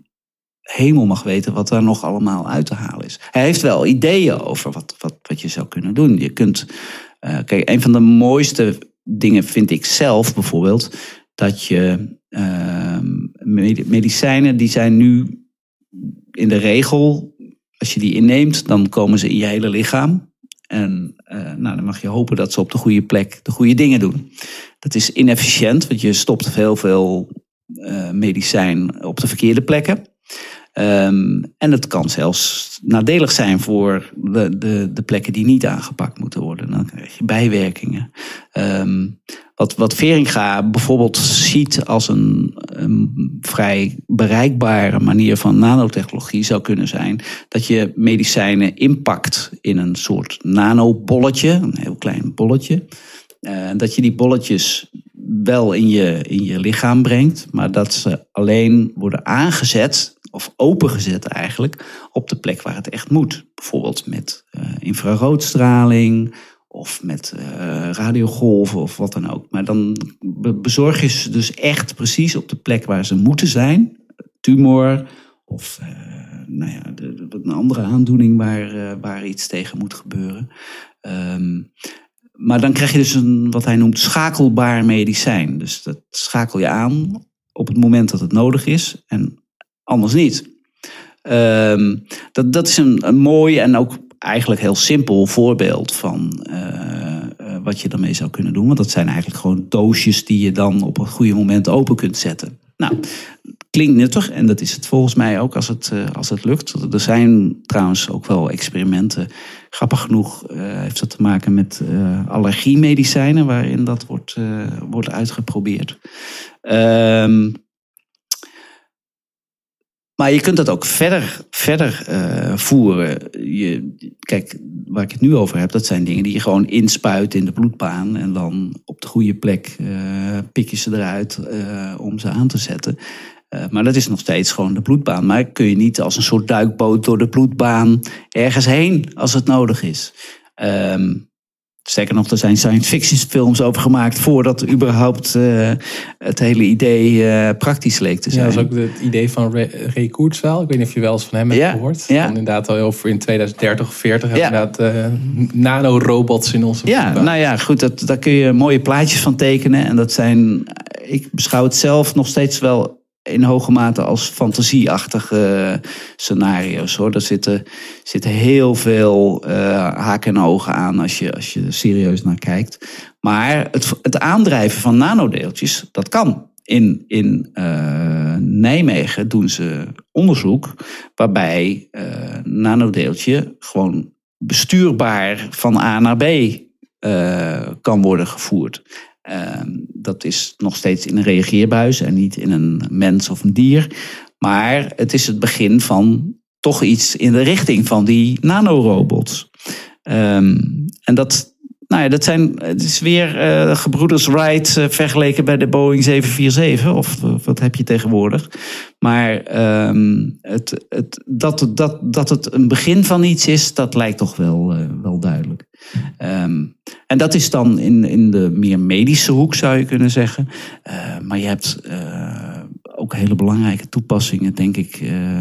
hemel mag weten wat daar nog allemaal uit te halen is. Hij heeft wel ideeën over wat, wat, wat je zou kunnen doen. Je kunt, uh, kijk, een van de mooiste dingen vind ik zelf bijvoorbeeld, dat je uh, medicijnen die zijn nu in de regel, als je die inneemt, dan komen ze in je hele lichaam. En uh, nou, dan mag je hopen dat ze op de goede plek de goede dingen doen. Dat is inefficiënt, want je stopt heel veel uh, medicijn op de verkeerde plekken. Um, en het kan zelfs nadelig zijn voor de, de, de plekken die niet aangepakt moeten worden. Dan krijg je bijwerkingen. Um, wat, wat Veringa bijvoorbeeld ziet als een, vrij bereikbare manier van nanotechnologie zou kunnen zijn dat je medicijnen inpakt in een soort nanobolletje, een heel klein bolletje. Uh, dat je die bolletjes wel in je, in je lichaam brengt, maar dat ze alleen worden aangezet of opengezet eigenlijk op de plek waar het echt moet. Bijvoorbeeld met uh, infraroodstraling of met uh, radiogolven of wat dan ook. Maar dan bezorg je ze dus echt precies op de plek waar ze moeten zijn. Tumor of uh, nou ja, de, een andere aandoening waar, waar iets tegen moet gebeuren. Um, maar dan krijg je dus een, wat hij noemt, schakelbaar medicijn. Dus dat schakel je aan op het moment dat het nodig is en anders niet. Um, dat, dat is een, een mooi en ook eigenlijk heel simpel voorbeeld van uh, uh, wat je daarmee zou kunnen doen. Want dat zijn eigenlijk gewoon doosjes die je dan op een goede moment open kunt zetten. Nou, klinkt nuttig en dat is het volgens mij ook als het, uh, als het lukt. Er zijn trouwens ook wel experimenten. Grappig genoeg heeft dat te maken met allergiemedicijnen, waarin dat wordt, wordt uitgeprobeerd. Um, maar je kunt dat ook verder, verder uh, voeren. Je, kijk, waar ik het nu over heb, dat zijn dingen die je gewoon inspuit in de bloedbaan. En dan op de goede plek uh, pik je ze eruit uh, om ze aan te zetten. Maar dat is nog steeds gewoon de bloedbaan. Maar kun je niet als een soort duikboot door de bloedbaan ergens heen als het nodig is. Um, Sterker nog, er zijn science fiction films over gemaakt voordat überhaupt uh, het hele idee uh, praktisch leek te zijn. Ja, dat is ook het idee van Ray, Kurzweil. Ik weet niet of je wel eens van hem hebt ja, gehoord. Ja. Inderdaad al over in 2030 of 40 ja. inderdaad uh, nanorobots in onze Ja, nou ja, goed, dat, daar kun je mooie plaatjes van tekenen. En dat zijn, ik beschouw het zelf nog steeds wel in hoge mate als fantasieachtige scenario's. Hoor. Er zitten, zitten heel veel uh, haken en ogen aan als je, als je er serieus naar kijkt. Maar het, het aandrijven van nanodeeltjes, dat kan. In, in uh, Nijmegen doen ze onderzoek waarbij uh, nanodeeltje gewoon bestuurbaar van A naar B kan worden gevoerd. Ehm, dat is nog steeds in een reageerbuis en niet in een mens of een dier. Maar het is het begin van toch iets in de richting van die nanorobots. Um, en dat, nou ja, dat zijn, het is weer uh, gebroeders Wright uh, vergeleken bij de Boeing 747, of wat heb je tegenwoordig. Maar um, het, het, dat, dat, dat het een begin van iets is, dat lijkt toch wel, uh, wel duidelijk. Um, en dat is dan in, in de meer medische hoek, zou je kunnen zeggen. maar je hebt ook hele belangrijke toepassingen, denk ik,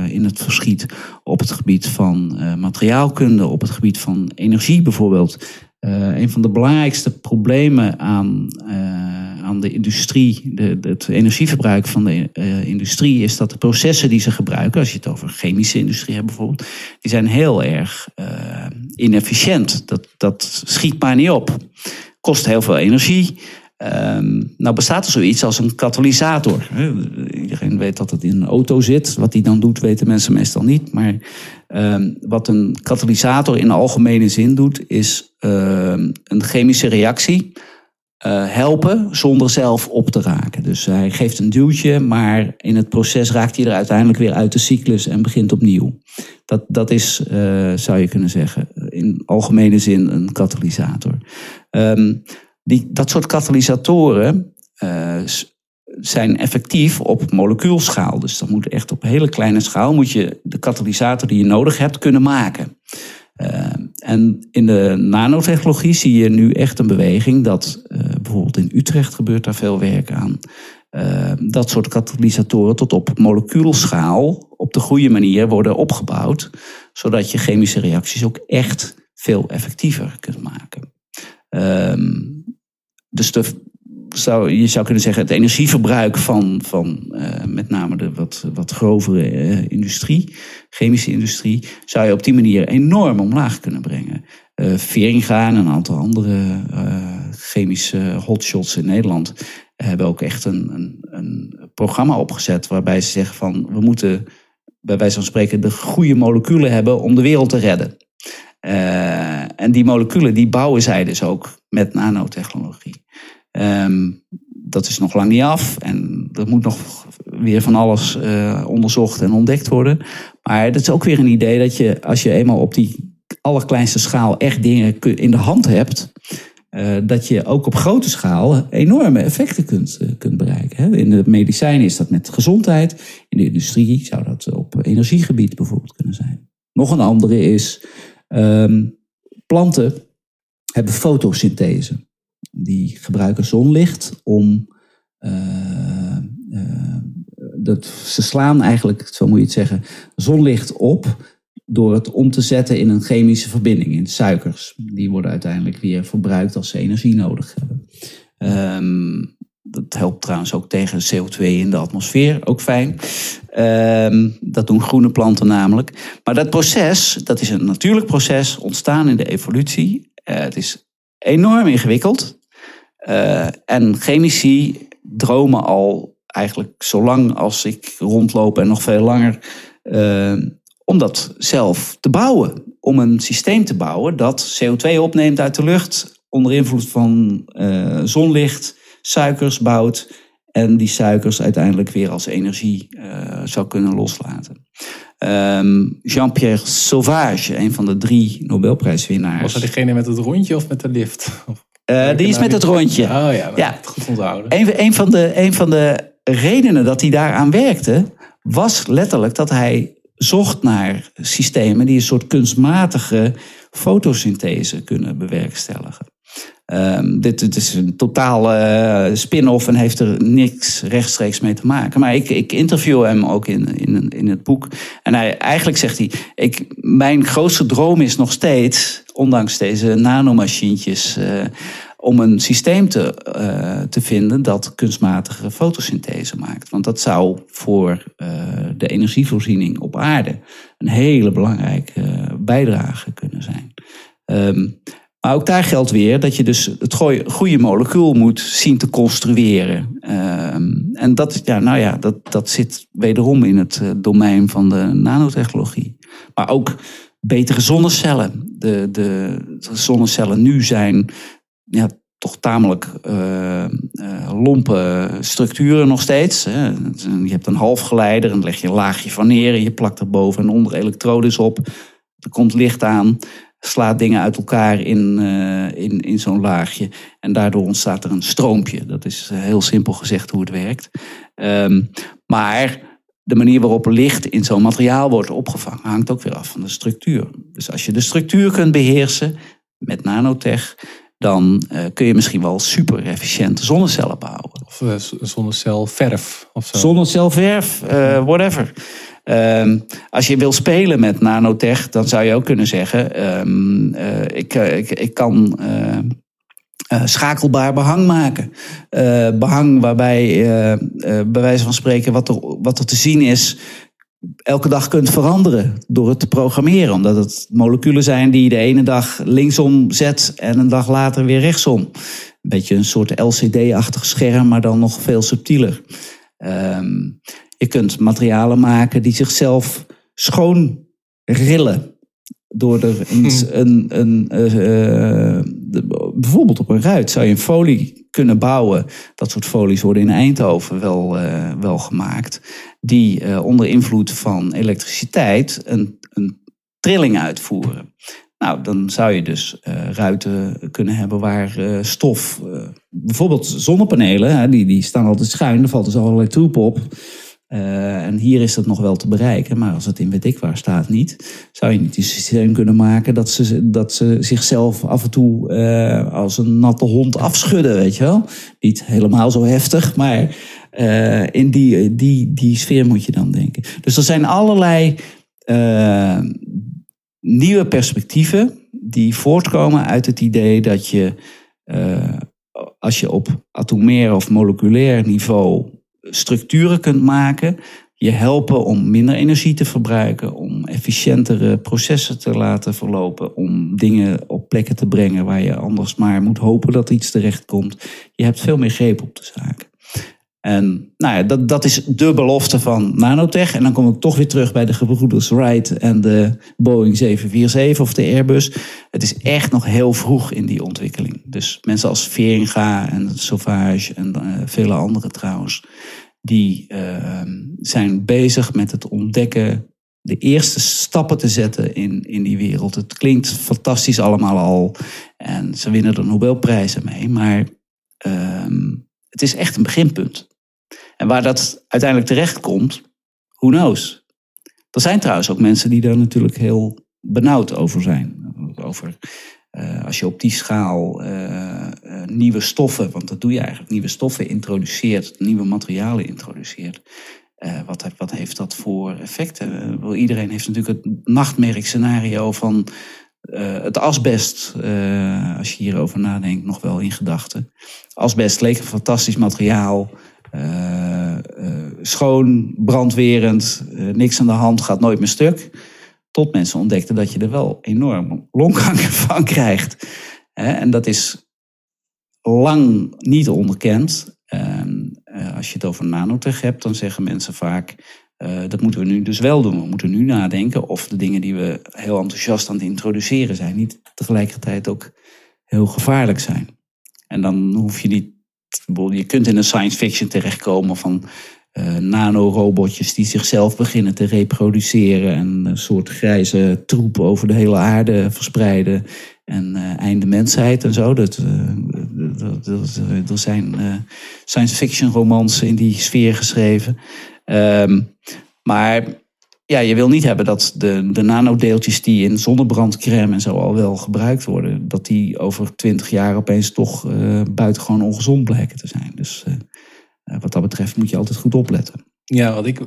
in het verschiet op het gebied van materiaalkunde, op het gebied van energie bijvoorbeeld. Uh, een van de belangrijkste problemen aan, uh, aan de industrie, de, het energieverbruik van de uh, industrie, is dat de processen die ze gebruiken, als je het over chemische industrie hebt bijvoorbeeld, die zijn heel erg inefficiënt. Dat, dat schiet maar niet op. Kost heel veel energie. Um, nou bestaat er zoiets als een katalysator. Iedereen weet dat het in een auto zit. Wat die dan doet, weten mensen meestal niet. Maar um, wat een katalysator in algemene zin doet, is um, een chemische reactie uh, helpen zonder zelf op te raken. Dus hij geeft een duwtje, maar in het proces raakt hij er uiteindelijk weer uit de cyclus en begint opnieuw. Dat, dat is, uh, zou je kunnen zeggen, in algemene zin een katalysator. Um, die, dat soort katalysatoren uh, zijn effectief op molecuulschaal. Dus dat moet echt op hele kleine schaal moet je de katalysator die je nodig hebt kunnen maken. Uh, en in de nanotechnologie zie je nu echt een beweging dat uh, bijvoorbeeld in Utrecht gebeurt daar veel werk aan. Uh, dat soort katalysatoren tot op molecuulschaal op de goede manier worden opgebouwd, zodat je chemische reacties ook echt veel effectiever kunt maken. Uh, dus de, je zou kunnen zeggen, het energieverbruik van, van uh, met name de wat, wat grovere uh, industrie, chemische industrie, zou je op die manier enorm omlaag kunnen brengen. Uh, Veringa en een aantal andere chemische hotshots in Nederland hebben ook echt een, een, een programma opgezet waarbij ze zeggen van we moeten bij wijze van spreken de goede moleculen hebben om de wereld te redden. En die moleculen die bouwen zij dus ook met nanotechnologie. Um, dat is nog lang niet af en er moet nog weer van alles uh, onderzocht en ontdekt worden. Maar dat is ook weer een idee dat je, als je eenmaal op die allerkleinste schaal echt dingen in de hand hebt, uh, dat je ook op grote schaal enorme effecten kunt, uh, kunt bereiken. In de medicijnen is dat met gezondheid. In de industrie zou dat op energiegebied bijvoorbeeld kunnen zijn. Nog een andere is Um, planten hebben fotosynthese. Die gebruiken zonlicht om. Uh, uh, dat, ze slaan eigenlijk, zo moet je het zeggen, zonlicht op door het om te zetten in een chemische verbinding, in suikers. Die worden uiteindelijk weer verbruikt als ze energie nodig hebben. Um, dat helpt trouwens ook tegen CO2 in de atmosfeer, ook fijn. Um, dat doen groene planten namelijk. Maar dat proces, dat is een natuurlijk proces, ontstaan in de evolutie. Uh, het is enorm ingewikkeld. Uh, en chemici dromen al eigenlijk zolang als ik rondloop en nog veel langer, uh, om dat zelf te bouwen. Om een systeem te bouwen dat CO2 opneemt uit de lucht onder invloed van zonlicht suikers bouwt en die suikers uiteindelijk weer als energie zou kunnen loslaten. Um, Jean-Pierre Sauvage, een van de drie Nobelprijswinnaars. Was dat degene met het rondje of met de lift? Uh, die is met het rondje. Oh ja, ja. goed onthouden. Een, een, van de, een van de redenen dat hij daaraan werkte, was letterlijk dat hij zocht naar systemen die een soort kunstmatige fotosynthese kunnen bewerkstelligen. Ehm, dit, is een totaal uh, spin-off en heeft er niks rechtstreeks mee te maken. Maar ik, ik interview hem ook in, in, in het boek. En hij, eigenlijk zegt hij: ik, Mijn grootste droom is nog steeds, ondanks deze nanomachientjes. Uh, om een systeem te, uh, te vinden dat kunstmatige fotosynthese maakt. Want dat zou voor de energievoorziening op aarde een hele belangrijke bijdrage kunnen zijn. Um, maar ook daar geldt weer dat je dus het goede molecuul moet zien te construeren. Ehm, en dat, ja, nou ja, dat, dat zit wederom in het eh, domein van de nanotechnologie. Maar ook betere zonnecellen. De, de, zonnecellen nu zijn ja, toch tamelijk uh, lompe structuren nog steeds. Hè. Je hebt een halfgeleider en dan leg je een laagje van neer en je plakt er boven en onder elektrodes op. Er komt licht aan slaat dingen uit elkaar in, uh, in, in zo'n laagje. En daardoor ontstaat er een stroompje. Dat is eh, heel simpel gezegd hoe het werkt. Um, maar de manier waarop licht in zo'n materiaal wordt opgevangen hangt ook weer af van de structuur. Dus als je de structuur kunt beheersen met nanotech, dan uh, kun je misschien wel super efficiënte zonnecellen bouwen. Of uh, zonnecelverf. Of zo. Zonnecelverf, uh, whatever. Um, als je wil spelen met nanotech, dan zou je ook kunnen zeggen: um, uh, ik, ik, ik kan. Uh, schakelbaar behang maken. Behang waarbij, bij wijze van spreken, wat er, wat er te zien is, elke dag kunt veranderen door het te programmeren. Omdat het moleculen zijn die de ene dag linksom zet en een dag later weer rechtsom. Een beetje een soort LCD-achtig scherm, maar dan nog veel subtieler. Um, je kunt materialen maken die zichzelf schoon rillen. Door er een, hmm. een, een uh, bijvoorbeeld op een ruit zou je een folie kunnen bouwen. Dat soort folies worden in Eindhoven wel, uh, wel gemaakt. Die onder invloed van elektriciteit een, een trilling uitvoeren. Nou, dan zou je dus uh, ruiten kunnen hebben waar uh, stof, uh, bijvoorbeeld zonnepanelen, die, die staan altijd schuin, er valt dus allerlei troep op. Uh, en hier is dat nog wel te bereiken, maar als het in weet waar staat niet, zou je niet een systeem kunnen maken dat ze, dat ze zichzelf af en toe uh, als een natte hond afschudden, weet je wel? Niet helemaal zo heftig, maar uh, in die, die, die sfeer moet je dan denken. Dus er zijn allerlei nieuwe perspectieven die voortkomen uit het idee dat je, als je op atomair of moleculair niveau structuren kunt maken, je helpen om minder energie te verbruiken, om efficiëntere processen te laten verlopen, om dingen op plekken te brengen waar je anders maar moet hopen dat iets terecht komt. Je hebt veel meer greep op de zaak. En nou ja, dat, dat is de belofte van nanotech. En dan kom ik toch weer terug bij de gebroeders Wright en de Boeing 747 of de Airbus. Het is echt nog heel vroeg in die ontwikkeling. Dus mensen als Veringa en Sauvage en uh, vele anderen trouwens, die uh, zijn bezig met het ontdekken, de eerste stappen te zetten in, in die wereld. Het klinkt fantastisch allemaal al en ze winnen er Nobelprijzen mee, maar uh, het is echt een beginpunt. En waar dat uiteindelijk terecht komt, who knows. Er zijn trouwens ook mensen die daar natuurlijk heel benauwd over zijn. Over uh, als je op die schaal uh, uh, nieuwe stoffen, want dat doe je eigenlijk, nieuwe stoffen introduceert, nieuwe materialen introduceert. wat, wat heeft dat voor effecten? iedereen heeft natuurlijk het nachtmerkscenario van het asbest, als je hierover nadenkt, nog wel in gedachten. Asbest leek een fantastisch materiaal. Uh, uh, schoon, brandwerend, uh, niks aan de hand, gaat nooit meer stuk. Tot mensen ontdekten dat je er wel enorm longkanker van krijgt. en dat is lang niet onderkend. En als je het over nanotech hebt, dan zeggen mensen vaak... dat moeten we nu dus wel doen. We moeten nu nadenken of de dingen die we heel enthousiast aan het introduceren zijn... niet tegelijkertijd ook heel gevaarlijk zijn. En dan hoef je niet je kunt in een science fiction terechtkomen van uh, nanorobotjes die zichzelf beginnen te reproduceren en een soort grijze troep over de hele aarde verspreiden en uh, einde mensheid en zo. Dat, uh, er zijn science fiction romans in die sfeer geschreven. Um, maar ja, je wil niet hebben dat de, de nanodeeltjes die in zonnebrandcrème en zo al wel gebruikt worden, dat die over twintig jaar opeens toch uh, buitengewoon ongezond blijken te zijn. Dus uh, wat dat betreft moet je altijd goed opletten. Ja, wat ik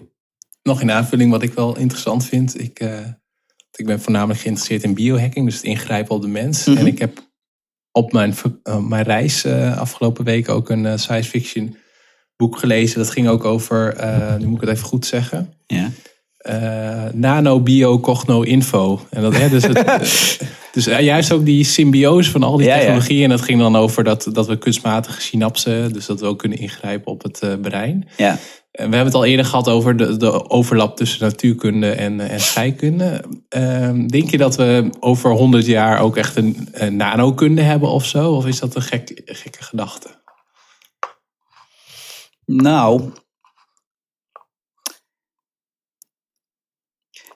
nog in aanvulling, wat ik wel interessant vind, ik, ik ben voornamelijk geïnteresseerd in biohacking, dus het ingrijpen op de mens. Mhm. En ik heb op mijn, mijn reis afgelopen week ook een science fiction boek gelezen. Dat ging ook over, nu moet ik het even goed zeggen. Ja uh, nano, bio, cogno, info. En dat, hè, dus, het, dus juist ook die symbiose van al die Ja, ja. technologieën. En dat ging dan over dat, dat we kunstmatige synapsen, dus dat we ook kunnen ingrijpen op het uh, brein. Ja. En we hebben het al eerder gehad over de, de overlap tussen natuurkunde en, en scheikunde. Ehm, denk je dat we over 100 jaar ook echt een, een nanokunde hebben of zo? Of is dat een gek, gekke gedachte? Nou,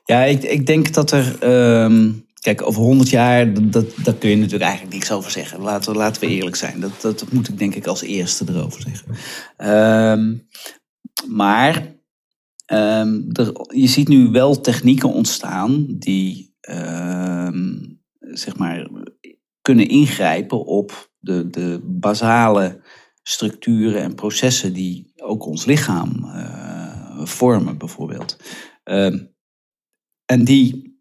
Ja, ik, ik denk dat er. ehm, kijk, over 100 jaar, dat, dat, kun je natuurlijk eigenlijk niks over zeggen. Laten we, laten we eerlijk zijn. Dat, dat, moet ik denk ik als eerste erover zeggen. Ehm, maar ehm, er, je ziet nu wel technieken ontstaan die zeg maar kunnen ingrijpen op de, de basale structuren en processen die ook ons lichaam eh, vormen, bijvoorbeeld. En die,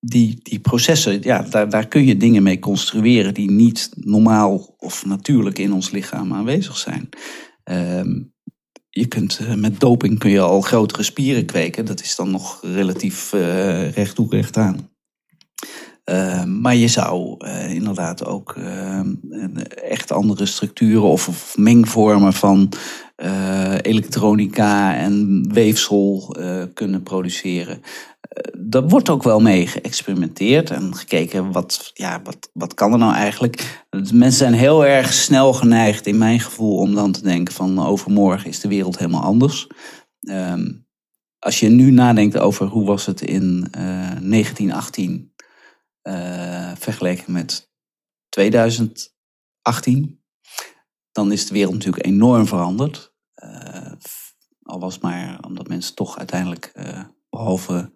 die, die processen, ja, daar, daar kun je dingen mee construeren die niet normaal of natuurlijk in ons lichaam aanwezig zijn. Ehm, je kunt eh, met doping kun je al grotere spieren kweken. Dat is dan nog relatief uh, recht toe aan. Uh, maar je zou uh, inderdaad ook uh, echt andere structuren of, of mengvormen van elektronica en weefsel kunnen produceren. daar wordt ook wel mee geëxperimenteerd en gekeken wat, ja, wat, wat kan er nou eigenlijk. Mensen zijn heel erg snel geneigd, in mijn gevoel, om dan te denken van overmorgen is de wereld helemaal anders. Um, als je nu nadenkt over hoe was het in 1918 uh, vergeleken met 2018, dan is de wereld natuurlijk enorm veranderd. Uh, al was maar omdat mensen toch uiteindelijk, uh, behalve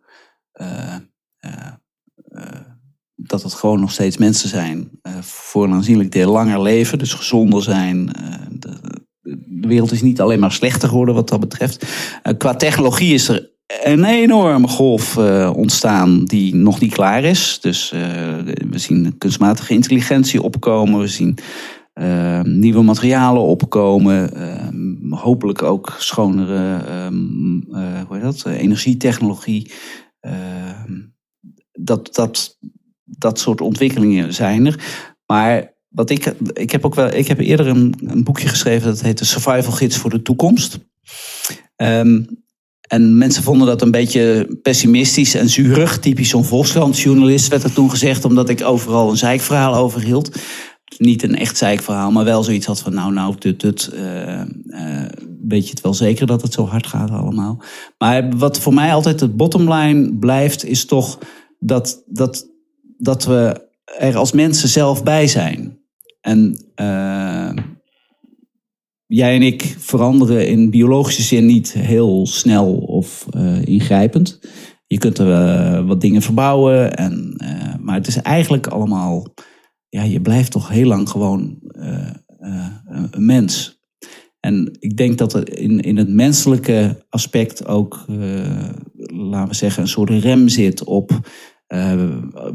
dat het gewoon nog steeds mensen zijn, voor een aanzienlijk deel langer leven, dus gezonder zijn. De, de, wereld is niet alleen maar slechter geworden wat dat betreft. qua technologie is er een enorme golf ontstaan die nog niet klaar is. Dus we zien kunstmatige intelligentie opkomen. We zien uh, nieuwe materialen opkomen. hopelijk ook schonere hoe heet dat? energietechnologie. dat, dat, dat soort ontwikkelingen zijn er. Maar wat ik, ik heb ook wel, ik heb eerder een, boekje geschreven dat heet de Survival Gids voor de Toekomst. En mensen vonden dat een beetje pessimistisch en zuurig. Typisch zo'n Volkskrant-journalist werd er toen gezegd, omdat ik overal een zeikverhaal over hield. Niet een echt zeikverhaal, maar wel zoiets had van, nou, nou, tut. Uh, uh, weet je het wel zeker dat het zo hard gaat allemaal. Maar wat voor mij altijd het bottomline blijft, is toch dat, dat, dat we er als mensen zelf bij zijn. En uh, jij en ik veranderen in biologische zin niet heel snel of ingrijpend. Je kunt er wat dingen verbouwen, en, maar het is eigenlijk allemaal. Ja, je blijft toch heel lang gewoon een mens. En ik denk dat er in, in het menselijke aspect ook, laten we zeggen, een soort rem zit op.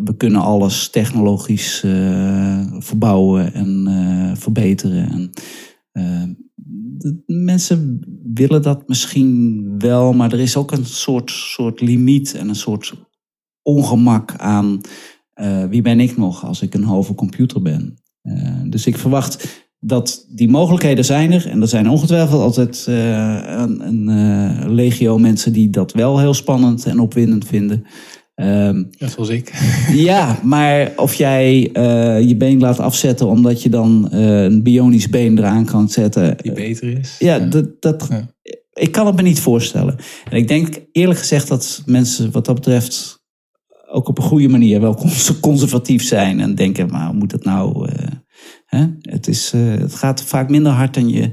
we kunnen alles technologisch verbouwen en verbeteren. En, mensen willen dat misschien wel, maar er is ook een soort, soort limiet en een soort ongemak aan uh, wie ben ik nog als ik een halve computer ben. Uh, dus ik verwacht dat die mogelijkheden zijn er. En er zijn ongetwijfeld altijd uh, een, een legio mensen die dat wel heel spannend en opwindend vinden. Um, Net zoals ik. Ja, maar of jij uh, je been laat afzetten omdat je dan uh, een bionisch been eraan kan zetten. Die beter is. Ja, ja. dat, dat, ja. ik kan het me niet voorstellen. En ik denk eerlijk gezegd dat mensen wat dat betreft ook op een goede manier wel conservatief zijn. En denken, maar hoe moet het nou? Uh, hè? Het, is, het gaat vaak minder hard dan je,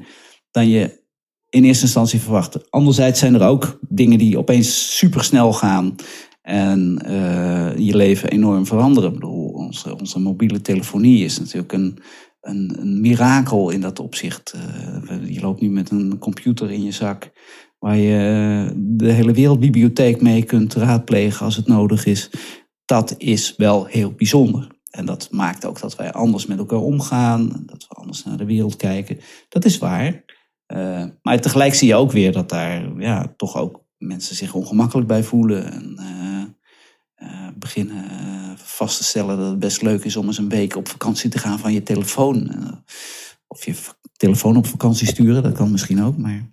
dan je in eerste instantie verwachten. Anderzijds zijn er ook dingen die opeens supersnel gaan en uh, je leven enorm veranderen. Ik bedoel, onze, onze mobiele telefonie is natuurlijk een, een, een mirakel in dat opzicht. Je loopt nu met een computer in je zak waar je de hele wereldbibliotheek mee kunt raadplegen als het nodig is. Dat is wel heel bijzonder. En dat maakt ook dat wij anders met elkaar omgaan, dat we anders naar de wereld kijken. Dat is waar. Uh, maar tegelijk zie je ook weer dat daar ja, toch ook mensen zich ongemakkelijk bij voelen. En uh, beginnen vast te stellen dat het best leuk is om eens een week op vakantie te gaan van je telefoon. of je telefoon op vakantie sturen, dat kan misschien ook. Maar...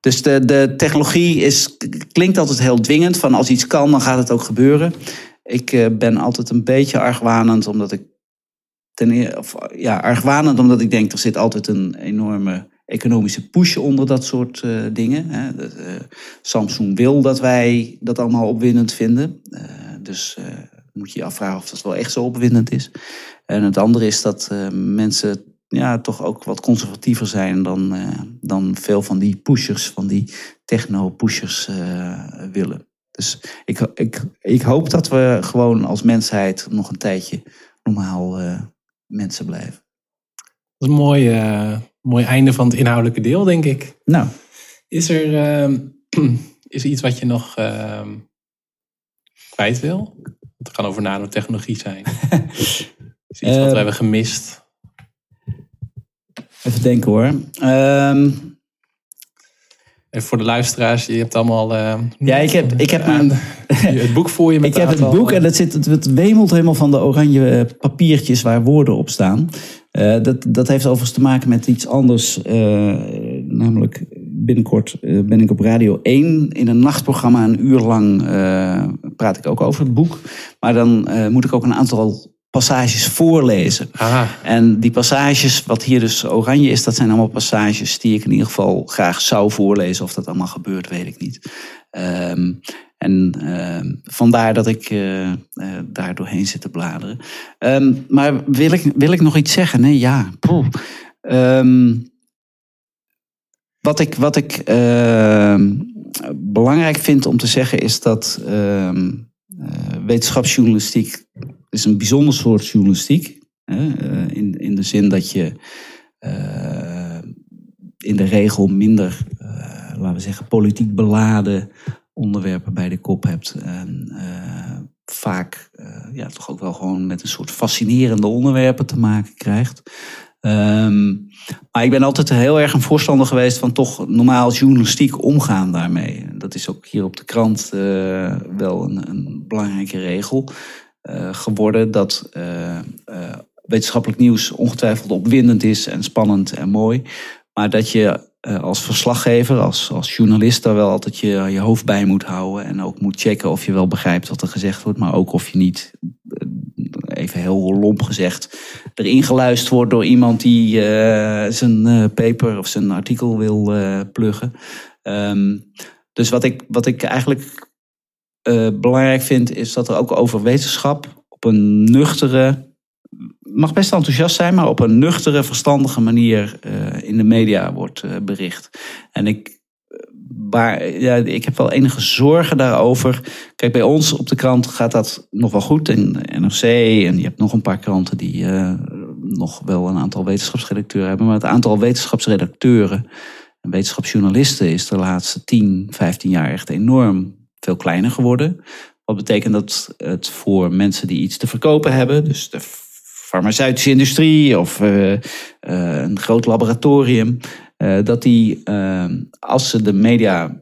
Dus de, de technologie is, klinkt altijd heel dwingend. Van als iets kan, dan gaat het ook gebeuren. Ik uh, ben altijd een beetje argwanend, omdat ik ten eerste, of, ja, argwanend omdat ik denk er zit altijd een enorme economische push onder dat soort uh, dingen. Hè. De, uh, Samsung wil dat wij dat allemaal opwindend vinden. dus moet je je afvragen of dat wel echt zo opwindend is. En het andere is dat mensen ja, toch ook wat conservatiever zijn dan, dan veel van die pushers, van die techno-pushers willen. Dus ik, ik, ik hoop dat we gewoon als mensheid nog een tijdje normaal uh, mensen blijven. Dat is een mooi, mooi einde van het inhoudelijke deel, denk ik. Nou. Is er, uh, is er iets wat je nog ehm, kwijt wil? Het kan over nanotechnologie zijn. is iets wat we hebben gemist? Even denken hoor. En voor de luisteraars, je hebt allemaal. Uh, ja, ik heb, ik heb mijn, het boek voor je. Met ik heb het boek en het, zit, het wemelt helemaal van de oranje papiertjes waar woorden op staan. Uh, dat, dat heeft overigens te maken met iets anders. Namelijk, binnenkort ben ik op Radio 1 in een nachtprogramma. Een uur lang praat ik ook over het boek. Maar dan moet ik ook een aantal passages voorlezen. Aha. En die passages, wat hier dus oranje is, dat zijn allemaal passages die ik in ieder geval graag zou voorlezen. Of dat allemaal gebeurt, weet ik niet. Um, en uh, vandaar dat ik uh, uh, daar doorheen zit te bladeren. Um, maar wil ik, wil ik nog iets zeggen? Nee, ja. Um, wat ik, wat ik belangrijk vind om te zeggen is dat wetenschapsjournalistiek is een bijzonder soort journalistiek. Hè, in, in de zin dat je uh, in de regel minder, laten we zeggen, politiek beladen onderwerpen bij de kop hebt. En vaak ja, toch ook wel gewoon met een soort fascinerende onderwerpen te maken krijgt. Um, maar ik ben altijd heel erg een voorstander geweest van toch normaal journalistiek omgaan daarmee. Dat is ook hier op de krant uh, wel een, een, belangrijke regel uh, geworden. Dat uh, wetenschappelijk nieuws ongetwijfeld opwindend is en spannend en mooi. Maar dat je als verslaggever, als, als journalist, daar wel altijd je, je hoofd bij moet houden. En ook moet checken of je wel begrijpt wat er gezegd wordt. Maar ook of je niet even heel lomp gezegd, erin geluisterd wordt door iemand die uh, zijn paper of zijn artikel wil uh, pluggen. Um, dus wat ik, wat ik eigenlijk belangrijk vind, is dat er ook over wetenschap op een nuchtere, mag best enthousiast zijn, maar op een nuchtere, verstandige manier in de media wordt bericht. En ik maar ja, ik heb wel enige zorgen daarover. Kijk, bij ons op de krant gaat dat nog wel goed. In NRC en je hebt nog een paar kranten die nog wel een aantal wetenschapsredacteuren hebben. Maar het aantal wetenschapsredacteuren en wetenschapsjournalisten is de laatste 10, 15 jaar echt enorm veel kleiner geworden. Wat betekent dat het voor mensen die iets te verkopen hebben, dus de farmaceutische industrie of uh, uh, een groot laboratorium, uh, dat die, als ze de media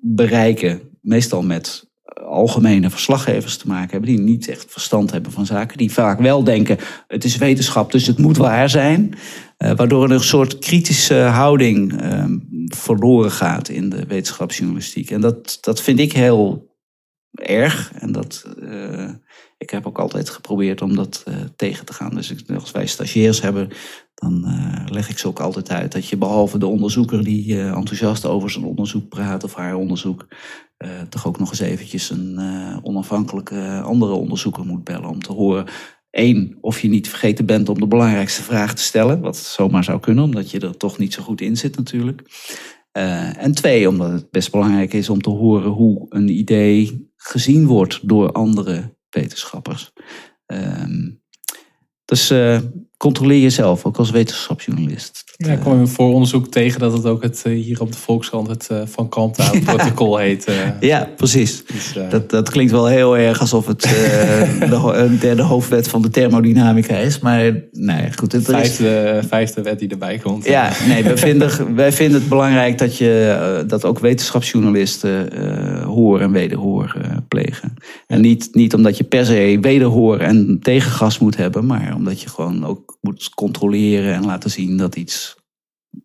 bereiken, meestal met algemene verslaggevers te maken hebben, die niet echt verstand hebben van zaken, die vaak wel denken: het is wetenschap, dus het moet waar zijn. Waardoor er een soort kritische houding verloren gaat in de wetenschapsjournalistiek. En dat, dat vind ik heel erg. En dat, ik heb ook altijd geprobeerd om dat tegen te gaan. Dus als wij stagiairs hebben, dan uh, leg ik ze ook altijd uit dat je behalve de onderzoeker die uh, enthousiast over zijn onderzoek praat of haar onderzoek, toch ook nog eens eventjes een onafhankelijke andere onderzoeker moet bellen om te horen. één, of je niet vergeten bent om de belangrijkste vraag te stellen, wat zomaar zou kunnen, omdat je er toch niet zo goed in zit natuurlijk. En twee, omdat het best belangrijk is om te horen hoe een idee gezien wordt door andere wetenschappers. Uh, dus uh, controleer jezelf, ook als wetenschapsjournalist. Ja, ik kwam voor onderzoek tegen dat het ook het, eh, hier op de Volkskrant het uh, Van Kalmthout protocol heet. Ja, precies. Dus, dat, dat klinkt wel heel erg alsof het de derde hoofdwet van de thermodynamica is. Maar nee, goed. Het vijfde, is... vijfde wet die erbij komt. Ja, nee, wij vinden, wij vinden het belangrijk dat, je, dat ook wetenschapsjournalisten hoor en wederhoor plegen. En niet, niet omdat je per se wederhoor en tegengas moet hebben, maar omdat je gewoon ook moet controleren en laten zien dat iets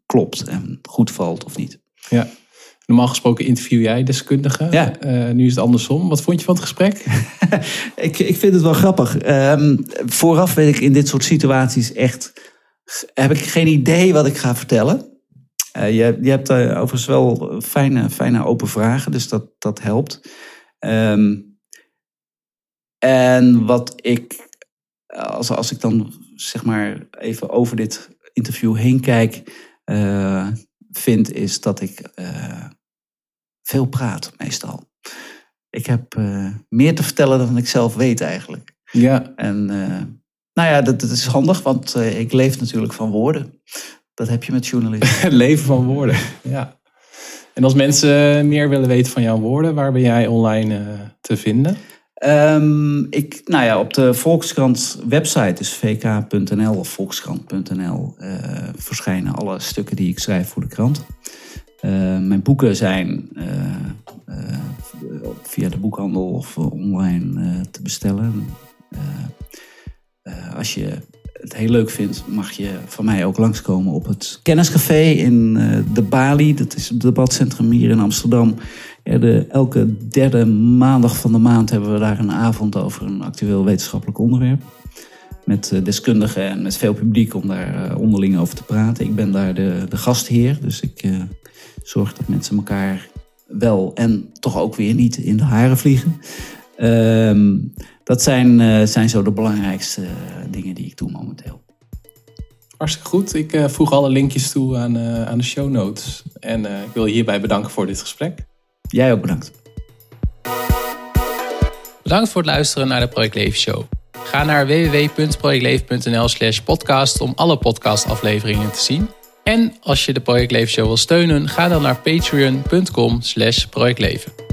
klopt en goed valt of niet. Ja. Normaal gesproken interview jij deskundigen. Ja. Uh, nu is het andersom. Wat vond je van het gesprek? ik, ik vind het wel grappig. Um, vooraf weet ik in dit soort situaties echt... heb ik geen idee wat ik ga vertellen. Uh, je, je hebt uh, overigens wel fijne, fijne open vragen, dus dat, dat helpt. Um, en wat ik, als, als ik dan zeg maar even over dit interview heen kijk uh, vind, is dat ik uh, veel praat meestal. Ik heb uh, meer te vertellen dan ik zelf weet eigenlijk. Ja. En nou ja, dat, dat, is handig, want ik leef natuurlijk van woorden. Dat heb je met journalisten. Leven van woorden, ja. En als mensen meer willen weten van jouw woorden, waar ben jij online te vinden? Um, ik, nou ja, op de Volkskrant website, dus vk.nl of volkskrant.nl, uh, verschijnen alle stukken die ik schrijf voor de krant. Uh, mijn boeken zijn uh, via de boekhandel of online te bestellen. als je het heel leuk vindt, mag je van mij ook langskomen op het Kenniscafé in de Bali. Dat is het debatcentrum hier in Amsterdam. Ja, de, elke derde maandag van de maand hebben we daar een avond over een actueel wetenschappelijk onderwerp. Met uh, deskundigen en met veel publiek om daar uh, onderling over te praten. Ik ben daar de, de gastheer, dus ik zorg dat mensen elkaar wel en toch ook weer niet in de haren vliegen. Ehm, dat zijn, zijn zo de belangrijkste dingen die ik doe momenteel. Hartstikke goed. Ik voeg alle linkjes toe aan, aan de show notes. En ik wil je hierbij bedanken voor dit gesprek. Jij ook bedankt. Bedankt voor het luisteren naar de Project Leven Show. Ga naar www.projectleven.nl slash podcast om alle podcastafleveringen te zien. En als je de Project Leven Show wil steunen, ga dan naar patreon.com slash projectleven.